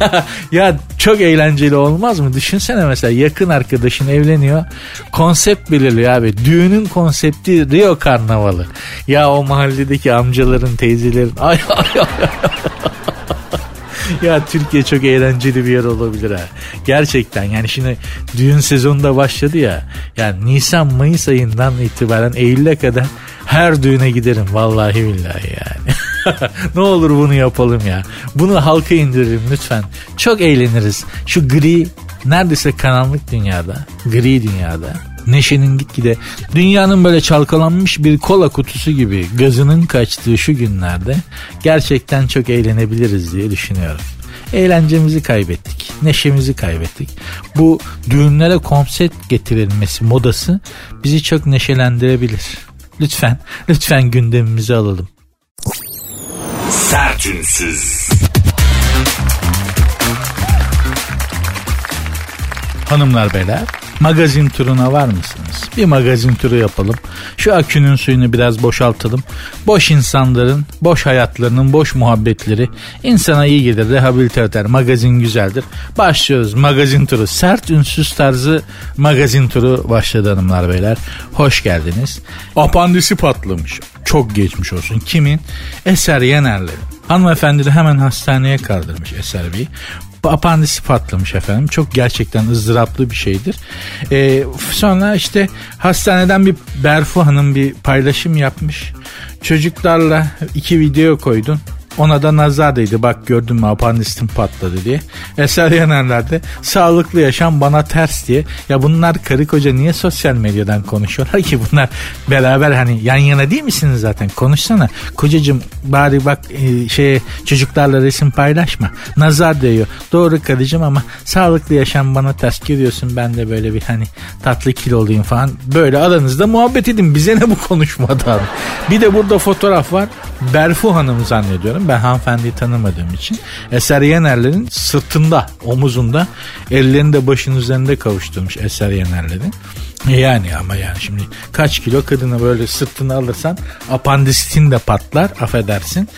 <laughs> ya çok eğlenceli olmaz mı? Düşünsene mesela yakın arkadaşın evleniyor. Konsept belirliyor abi. Düğünün konsepti Rio Karnavalı. Ya o mahalledeki amcaların, teyzelerin ay ay ay. Ya Türkiye çok eğlenceli bir yer olabilir ha. Gerçekten yani şimdi düğün sezonu da başladı ya. Yani Nisan Mayıs ayından itibaren Eylül'e kadar her düğüne giderim vallahi billahi yani. <laughs> ne olur bunu yapalım ya. Bunu halka indirelim lütfen. Çok eğleniriz. Şu gri neredeyse karanlık dünyada, gri dünyada neşenin gitgide dünyanın böyle çalkalanmış bir kola kutusu gibi gazının kaçtığı şu günlerde gerçekten çok eğlenebiliriz diye düşünüyorum. Eğlencemizi kaybettik, neşemizi kaybettik. Bu düğünlere konsept getirilmesi modası bizi çok neşelendirebilir. Lütfen, lütfen gündemimizi alalım. Sertünsüz. Hanımlar beyler magazin turuna var mısınız? Bir magazin turu yapalım. Şu akünün suyunu biraz boşaltalım. Boş insanların, boş hayatlarının, boş muhabbetleri insana iyi gelir, rehabilite eder. Magazin güzeldir. Başlıyoruz magazin turu. Sert ünsüz tarzı magazin turu başladı hanımlar beyler. Hoş geldiniz. Apandisi patlamış. Çok geçmiş olsun. Kimin? Eser Yener'le. Hanımefendi de hemen hastaneye kaldırmış Eser Bey apandisi patlamış efendim. Çok gerçekten ızdıraplı bir şeydir. Ee, sonra işte hastaneden bir Berfu Hanım bir paylaşım yapmış. Çocuklarla iki video koydun. Ona da nazar değdi bak gördün mü apandistim patladı diye. Eser Yenerler'de sağlıklı yaşam bana ters diye. Ya bunlar karı koca niye sosyal medyadan konuşuyorlar ki bunlar beraber hani yan yana değil misiniz zaten konuşsana. Kocacığım bari bak e, şey çocuklarla resim paylaşma. Nazar değiyor. Doğru karıcığım ama sağlıklı yaşam bana ters görüyorsun. Ben de böyle bir hani tatlı kiloluyum falan. Böyle aranızda muhabbet edin. Bize ne bu konuşmadan. Bir de burada fotoğraf var. Berfu Hanım zannediyorum. Ben hanımefendiyi tanımadığım için. Eser Yenerler'in sırtında, omuzunda ellerini de başın üzerinde kavuşturmuş Eser Yenerler'in. Yani ama yani şimdi kaç kilo kadını böyle sırtını alırsan apandisitin de patlar affedersin.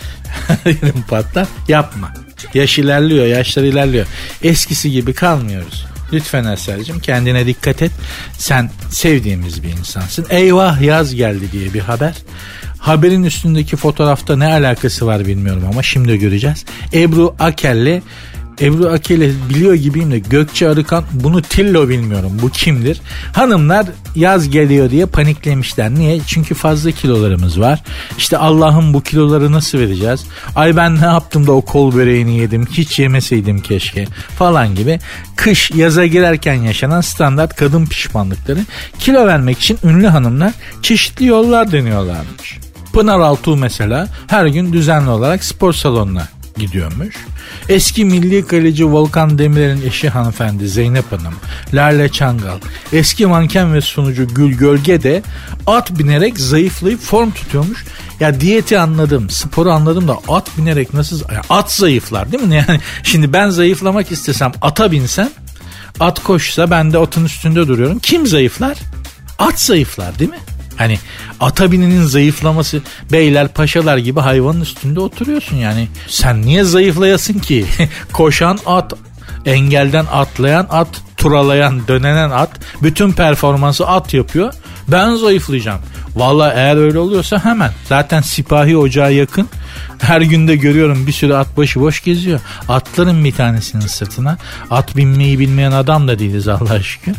<laughs> patlar yapma. Yaş ilerliyor yaşlar ilerliyor. Eskisi gibi kalmıyoruz. Lütfen Eser'cim kendine dikkat et. Sen sevdiğimiz bir insansın. Eyvah yaz geldi diye bir haber. Haberin üstündeki fotoğrafta ne alakası var bilmiyorum ama şimdi göreceğiz. Ebru Akel'le Ebru Akel'i biliyor gibiyim de Gökçe Arıkan bunu Tillo bilmiyorum. Bu kimdir? Hanımlar yaz geliyor diye paniklemişler. Niye? Çünkü fazla kilolarımız var. İşte Allah'ım bu kiloları nasıl vereceğiz? Ay ben ne yaptım da o kol böreğini yedim. Hiç yemeseydim keşke falan gibi. Kış yaza girerken yaşanan standart kadın pişmanlıkları kilo vermek için ünlü hanımlar çeşitli yollar deniyorlarmış. Pınar Altuğ mesela her gün düzenli olarak spor salonuna gidiyormuş. Eski milli kaleci Volkan Demirel'in eşi hanımefendi Zeynep Hanım, Lale Çangal, eski manken ve sunucu Gül Gölge de at binerek zayıflayıp form tutuyormuş. Ya diyeti anladım, sporu anladım da at binerek nasıl... At zayıflar değil mi? <laughs> Yani şimdi ben zayıflamak istesem ata binsem, at koşsa ben de atın üstünde duruyorum. Kim zayıflar? At zayıflar değil mi? Hani ata bininin zayıflaması beyler paşalar gibi hayvanın üstünde oturuyorsun yani. Sen niye zayıflayasın ki? <laughs> Koşan at, engelden atlayan at, turalayan, dönenen at, bütün performansı at yapıyor. Ben zayıflayacağım. Valla eğer öyle oluyorsa hemen. Zaten sipahi ocağa yakın. Her günde görüyorum bir sürü at başı boş geziyor. Atların bir tanesinin sırtına. At binmeyi bilmeyen adam da değiliz Allah şükür.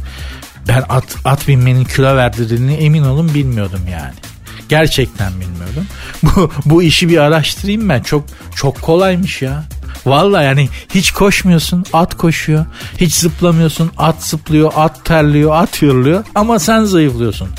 Ben at, at binmenin kilo verdirdiğini emin olun bilmiyordum yani. Gerçekten bilmiyordum. <laughs> Bu, bu işi bir araştırayım ben. Çok çok kolaymış ya. Valla yani hiç koşmuyorsun at koşuyor. Hiç zıplamıyorsun at zıplıyor at terliyor at yırlıyor. Ama sen zayıflıyorsun.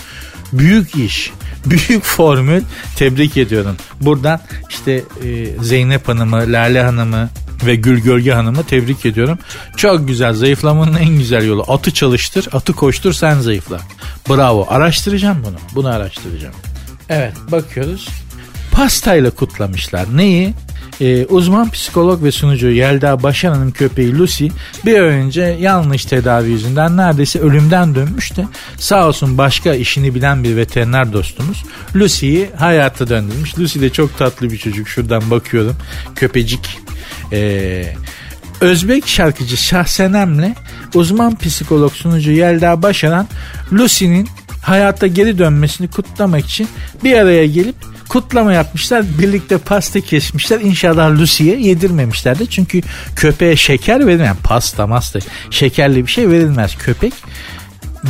Büyük iş. <laughs> Büyük formül tebrik ediyorum. Buradan işte e, Zeynep Hanım'ı, Lale Hanım'ı, ve Gül Gölge Hanım'ı tebrik ediyorum. Çok güzel zayıflamanın en güzel yolu. Atı çalıştır, atı koştur sen zayıfla. Bravo. Araştıracağım bunu. Bunu araştıracağım. Evet bakıyoruz. Pastayla kutlamışlar. Neyi? Ee, uzman psikolog ve sunucu Yelda Başaran'ın köpeği Lucy bir önce yanlış tedavi yüzünden neredeyse ölümden dönmüştü. Sağ olsun başka işini bilen bir veteriner dostumuz Lucy'yi hayata döndürmüş. Lucy de çok tatlı bir çocuk. Şuradan bakıyorum. Köpecik ee, Özbek şarkıcı Şahsenem'le uzman psikolog sunucu Yelda Başaran Lucy'nin hayata geri dönmesini kutlamak için bir araya gelip kutlama yapmışlar. Birlikte pasta kesmişler. İnşallah Lucy'ye yedirmemişlerdi. Çünkü köpeğe şeker verilmez. Pasta masta şekerli bir şey verilmez. Köpek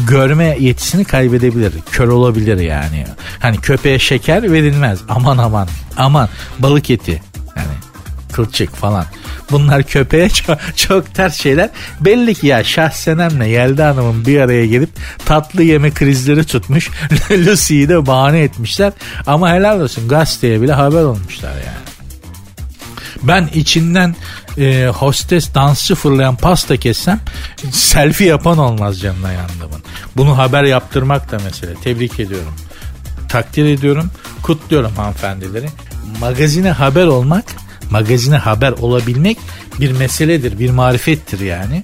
görme yetisini kaybedebilir. Kör olabilir yani. Hani köpeğe şeker verilmez. Aman aman. Aman balık eti. Yani kılçık falan. Bunlar köpeğe <laughs> çok, çok ters şeyler. Belli ki ya Şahsenem'le Yelda Hanım'ın bir araya gelip tatlı yeme krizleri tutmuş. <laughs> Lucy'yi de bahane etmişler. Ama helal olsun gazeteye bile haber olmuşlar yani. Ben içinden e, hostes dansçı fırlayan pasta kessem selfie yapan olmaz canına yandımın. Bunu haber yaptırmak da mesele. Tebrik ediyorum. Takdir ediyorum. Kutluyorum hanımefendileri. Magazine haber olmak magazine haber olabilmek bir meseledir, bir marifettir yani.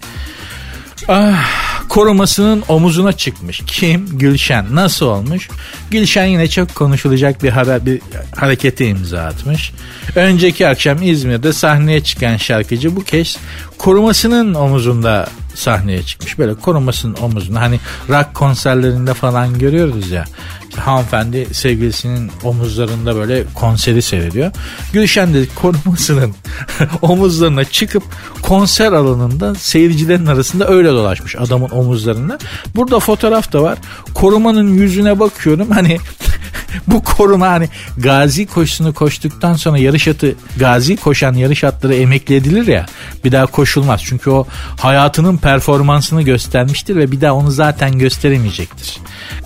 Ah, korumasının omuzuna çıkmış. Kim? Gülşen. Nasıl olmuş? Gülşen yine çok konuşulacak bir haber, bir harekete imza atmış. Önceki akşam İzmir'de sahneye çıkan şarkıcı bu kez korumasının omuzunda sahneye çıkmış. Böyle korumasının omuzunda hani rock konserlerinde falan görüyoruz ya. İşte hanımefendi sevgilisinin omuzlarında böyle konseri seyrediyor. Gülşen de korumasının <laughs> omuzlarına çıkıp konser alanında seyircilerin arasında öyle dolaşmış adamın omuzlarında. Burada fotoğraf da var. Korumanın yüzüne bakıyorum hani <laughs> bu koruma hani gazi koşusunu koştuktan sonra yarış atı gazi koşan yarış atları emekli edilir ya bir daha koşulmaz. Çünkü o hayatının performansını göstermiştir ve bir daha onu zaten gösteremeyecektir.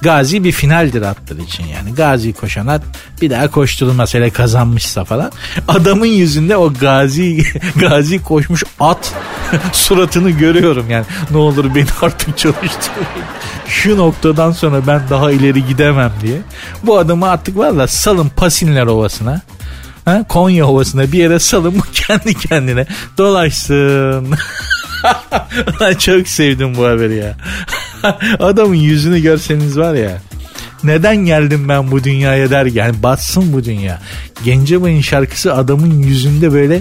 Gazi bir finaldir atlar için yani. Gazi koşan at bir daha koşturulmaz hele kazanmışsa falan. Adamın yüzünde o gazi <laughs> gazi koşmuş at <laughs> suratını görüyorum yani. Ne olur beni artık çalıştırın. Şu noktadan sonra ben daha ileri gidemem diye. Bu adamı artık valla salın Pasinler Ovası'na. Ha? Konya Ovası'na bir yere salın bu kendi kendine dolaşsın. <laughs> Çok sevdim bu haberi ya. <laughs> Adamın yüzünü görseniz var ya. Neden geldim ben bu dünyaya der yani batsın bu dünya. Gencebay'ın şarkısı adamın yüzünde böyle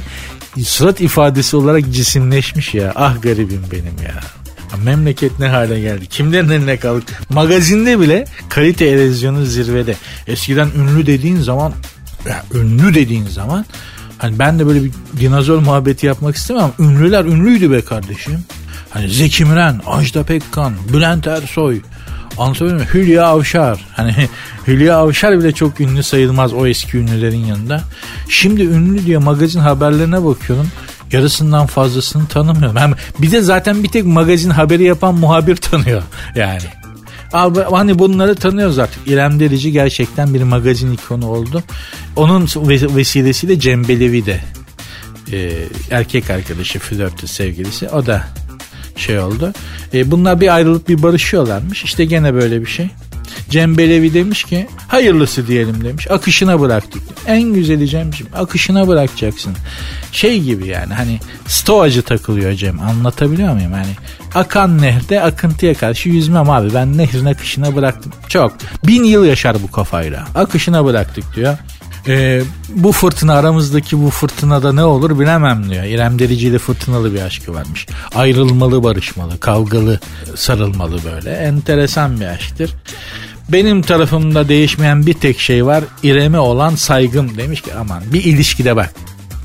surat ifadesi olarak cisimleşmiş ya. Ah garibim benim ya. Memleket ne hale geldi? Kimlerin eline kaldık? Magazinde bile kalite erozyonu zirvede. Eskiden ünlü dediğin zaman ya ünlü dediğin zaman hani ben de böyle bir dinozor muhabbeti yapmak istemem. Ünlüler ünlüydü be kardeşim. Hani Zeki Müren, Ajda Pekkan, Bülent Ersoy, Anlatabiliyor muyum? Hülya Avşar. Hani <laughs> Hülya Avşar bile çok ünlü sayılmaz o eski ünlülerin yanında. Şimdi ünlü diye magazin haberlerine bakıyorum. Yarısından fazlasını tanımıyorum. Hem bir de zaten bir tek magazin haberi yapan muhabir tanıyor yani. Abi, hani bunları tanıyoruz artık. İrem Derici gerçekten bir magazin ikonu oldu. Onun vesilesiyle Cem Belevi de e, erkek arkadaşı flörtü sevgilisi o da şey oldu. E, bunlar bir ayrılıp bir barışıyorlarmış. İşte gene böyle bir şey. Cem Belevi demiş ki hayırlısı diyelim demiş. Akışına bıraktık. En güzeli Cem'ciğim akışına bırakacaksın. Şey gibi yani hani stoacı takılıyor Cem anlatabiliyor muyum? Hani akan nehre akıntıya karşı yüzmem abi ben nehrin akışına bıraktım. Çok bin yıl yaşar bu kafayla. Akışına bıraktık diyor. Ee, bu fırtına aramızdaki bu fırtınada ne olur bilemem diyor. İrem Derici ile fırtınalı bir aşkı varmış. Ayrılmalı, barışmalı, kavgalı, sarılmalı böyle. Enteresan bir aşktır. Benim tarafımda değişmeyen bir tek şey var. İrem'e olan saygım demiş ki aman bir ilişkide bak.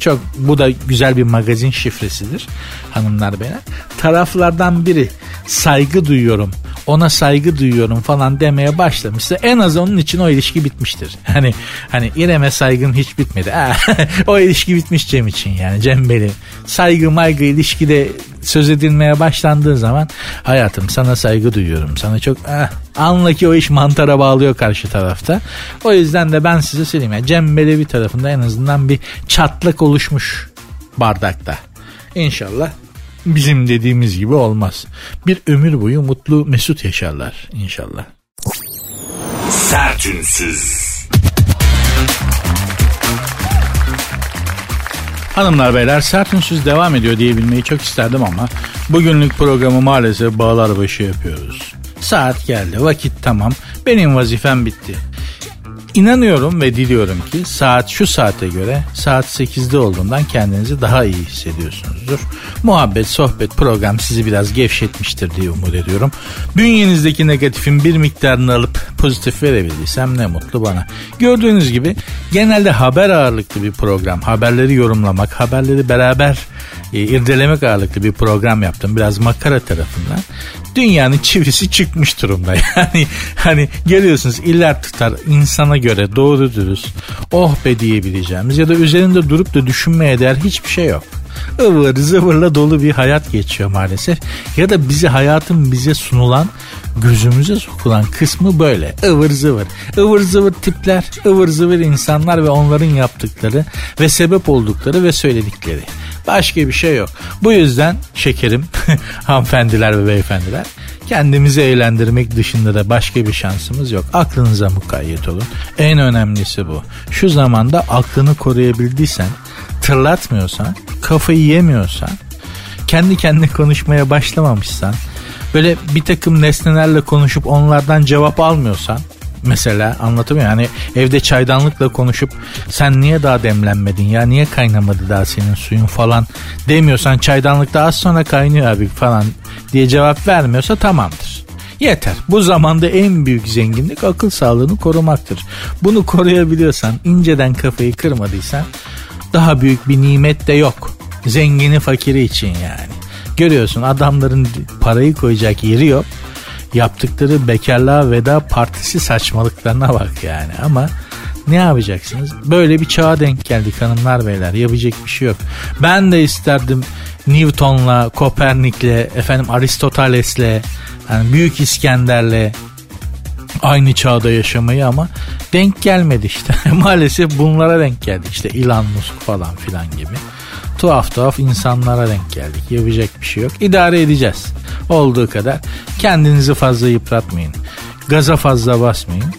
Çok bu da güzel bir magazin şifresidir hanımlar beyler. Taraflardan biri saygı duyuyorum ona saygı duyuyorum falan demeye başlamışsa en az onun için o ilişki bitmiştir. <laughs> Hani hani İrem'e saygın hiç bitmedi. <laughs> o ilişki bitmiş Cem için yani Cem Beli. Saygı maygı ilişkide söz edilmeye başlandığı zaman hayatım sana saygı duyuyorum. Sana çok ah, anla ki o iş mantara bağlıyor karşı tarafta. O yüzden de ben size söyleyeyim. Yani Cem Belevi tarafında en azından bir çatlak oluşmuş bardakta. İnşallah bizim dediğimiz gibi olmaz. Bir ömür boyu mutlu mesut yaşarlar inşallah. Sertünsüz. Hanımlar beyler sertünsüz devam ediyor diyebilmeyi çok isterdim ama bugünlük programı maalesef bağlar başı yapıyoruz. Saat geldi vakit tamam benim vazifem bitti. İnanıyorum ve diliyorum ki saat şu saate göre saat 8'de olduğundan kendinizi daha iyi hissediyorsunuzdur. Muhabbet, sohbet, program sizi biraz gevşetmiştir diye umut ediyorum. Bünyenizdeki negatifin bir miktarını alıp pozitif verebildiysem ne mutlu bana. Gördüğünüz gibi genelde haber ağırlıklı bir program. Haberleri yorumlamak, haberleri beraber e, irdelemek ağırlıklı bir program yaptım. Biraz makara tarafından. Dünyanın çivisi çıkmış durumda. <laughs> Yani hani geliyorsunuz iller tutar insana göre doğru dürüst oh be diyebileceğimiz ya da üzerinde durup da düşünmeye değer hiçbir şey yok ıvır zıvırla dolu bir hayat geçiyor maalesef. Ya da bizi hayatın bize sunulan gözümüze sokulan kısmı böyle. ıvır zıvır. ıvır zıvır tipler, ıvır zıvır insanlar ve onların yaptıkları ve sebep oldukları ve söyledikleri. Başka bir şey yok. Bu yüzden şekerim, <laughs> hanımefendiler ve beyefendiler kendimizi eğlendirmek dışında da başka bir şansımız yok. Aklınıza mukayyet olun. En önemlisi bu. Şu zamanda aklını koruyabildiysen tırlatmıyorsan, kafayı yemiyorsan, kendi kendine konuşmaya başlamamışsan, böyle bir takım nesnelerle konuşup onlardan cevap almıyorsan, mesela anlatamıyor hani evde çaydanlıkla konuşup sen niye daha demlenmedin ya niye kaynamadı daha senin suyun falan demiyorsan çaydanlıkta az sonra kaynıyor abi falan diye cevap vermiyorsa tamamdır. Yeter. Bu zamanda en büyük zenginlik akıl sağlığını korumaktır. Bunu koruyabiliyorsan, inceden kafayı kırmadıysan daha büyük bir nimet de yok. Zengini fakiri için yani. Görüyorsun adamların parayı koyacak yeri yok. Yaptıkları bekarlığa veda partisi saçmalıklarına bak yani ama ne yapacaksınız? Böyle bir çağa denk geldik hanımlar beyler. Yapacak bir şey yok. Ben de isterdim Newton'la, Kopernik'le, efendim Aristoteles'le, yani Büyük İskender'le aynı çağda yaşamayı ama denk gelmedi işte. <laughs> Maalesef bunlara denk geldik işte Elon Musk falan filan gibi. Tuhaf tuhaf insanlara denk geldik. Yapacak bir şey yok. İdare edeceğiz. Olduğu kadar. Kendinizi fazla yıpratmayın. Gaza fazla basmayın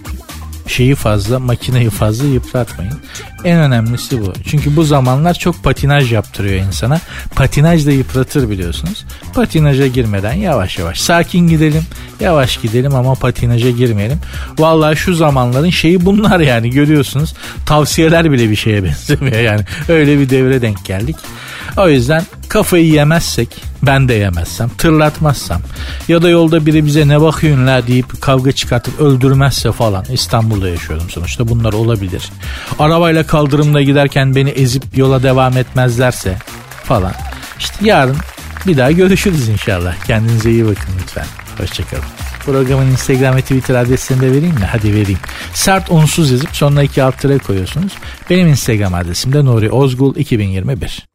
şeyi fazla, makineyi fazla yıpratmayın. En önemlisi bu. Çünkü bu zamanlar çok patinaj yaptırıyor insana. Patinaj da yıpratır biliyorsunuz. Patinaja girmeden yavaş yavaş sakin gidelim. Yavaş gidelim ama patinaja girmeyelim. Vallahi şu zamanların şeyi bunlar yani görüyorsunuz. Tavsiyeler bile bir şeye <laughs> benzemiyor yani. Öyle bir devre denk geldik. O yüzden kafayı yemezsek ben de yemezsem tırlatmazsam ya da yolda biri bize ne bakıyorsun la deyip kavga çıkartıp öldürmezse falan İstanbul'da yaşıyorum sonuçta bunlar olabilir. Arabayla kaldırımda giderken beni ezip yola devam etmezlerse falan. İşte yarın bir daha görüşürüz inşallah. Kendinize iyi bakın lütfen. Hoşçakalın. Programın Instagram ve Twitter adresini de vereyim mi? Hadi vereyim. Sert unsuz yazıp sonuna iki alt koyuyorsunuz. Benim Instagram adresim de Nuri Ozgul 2021.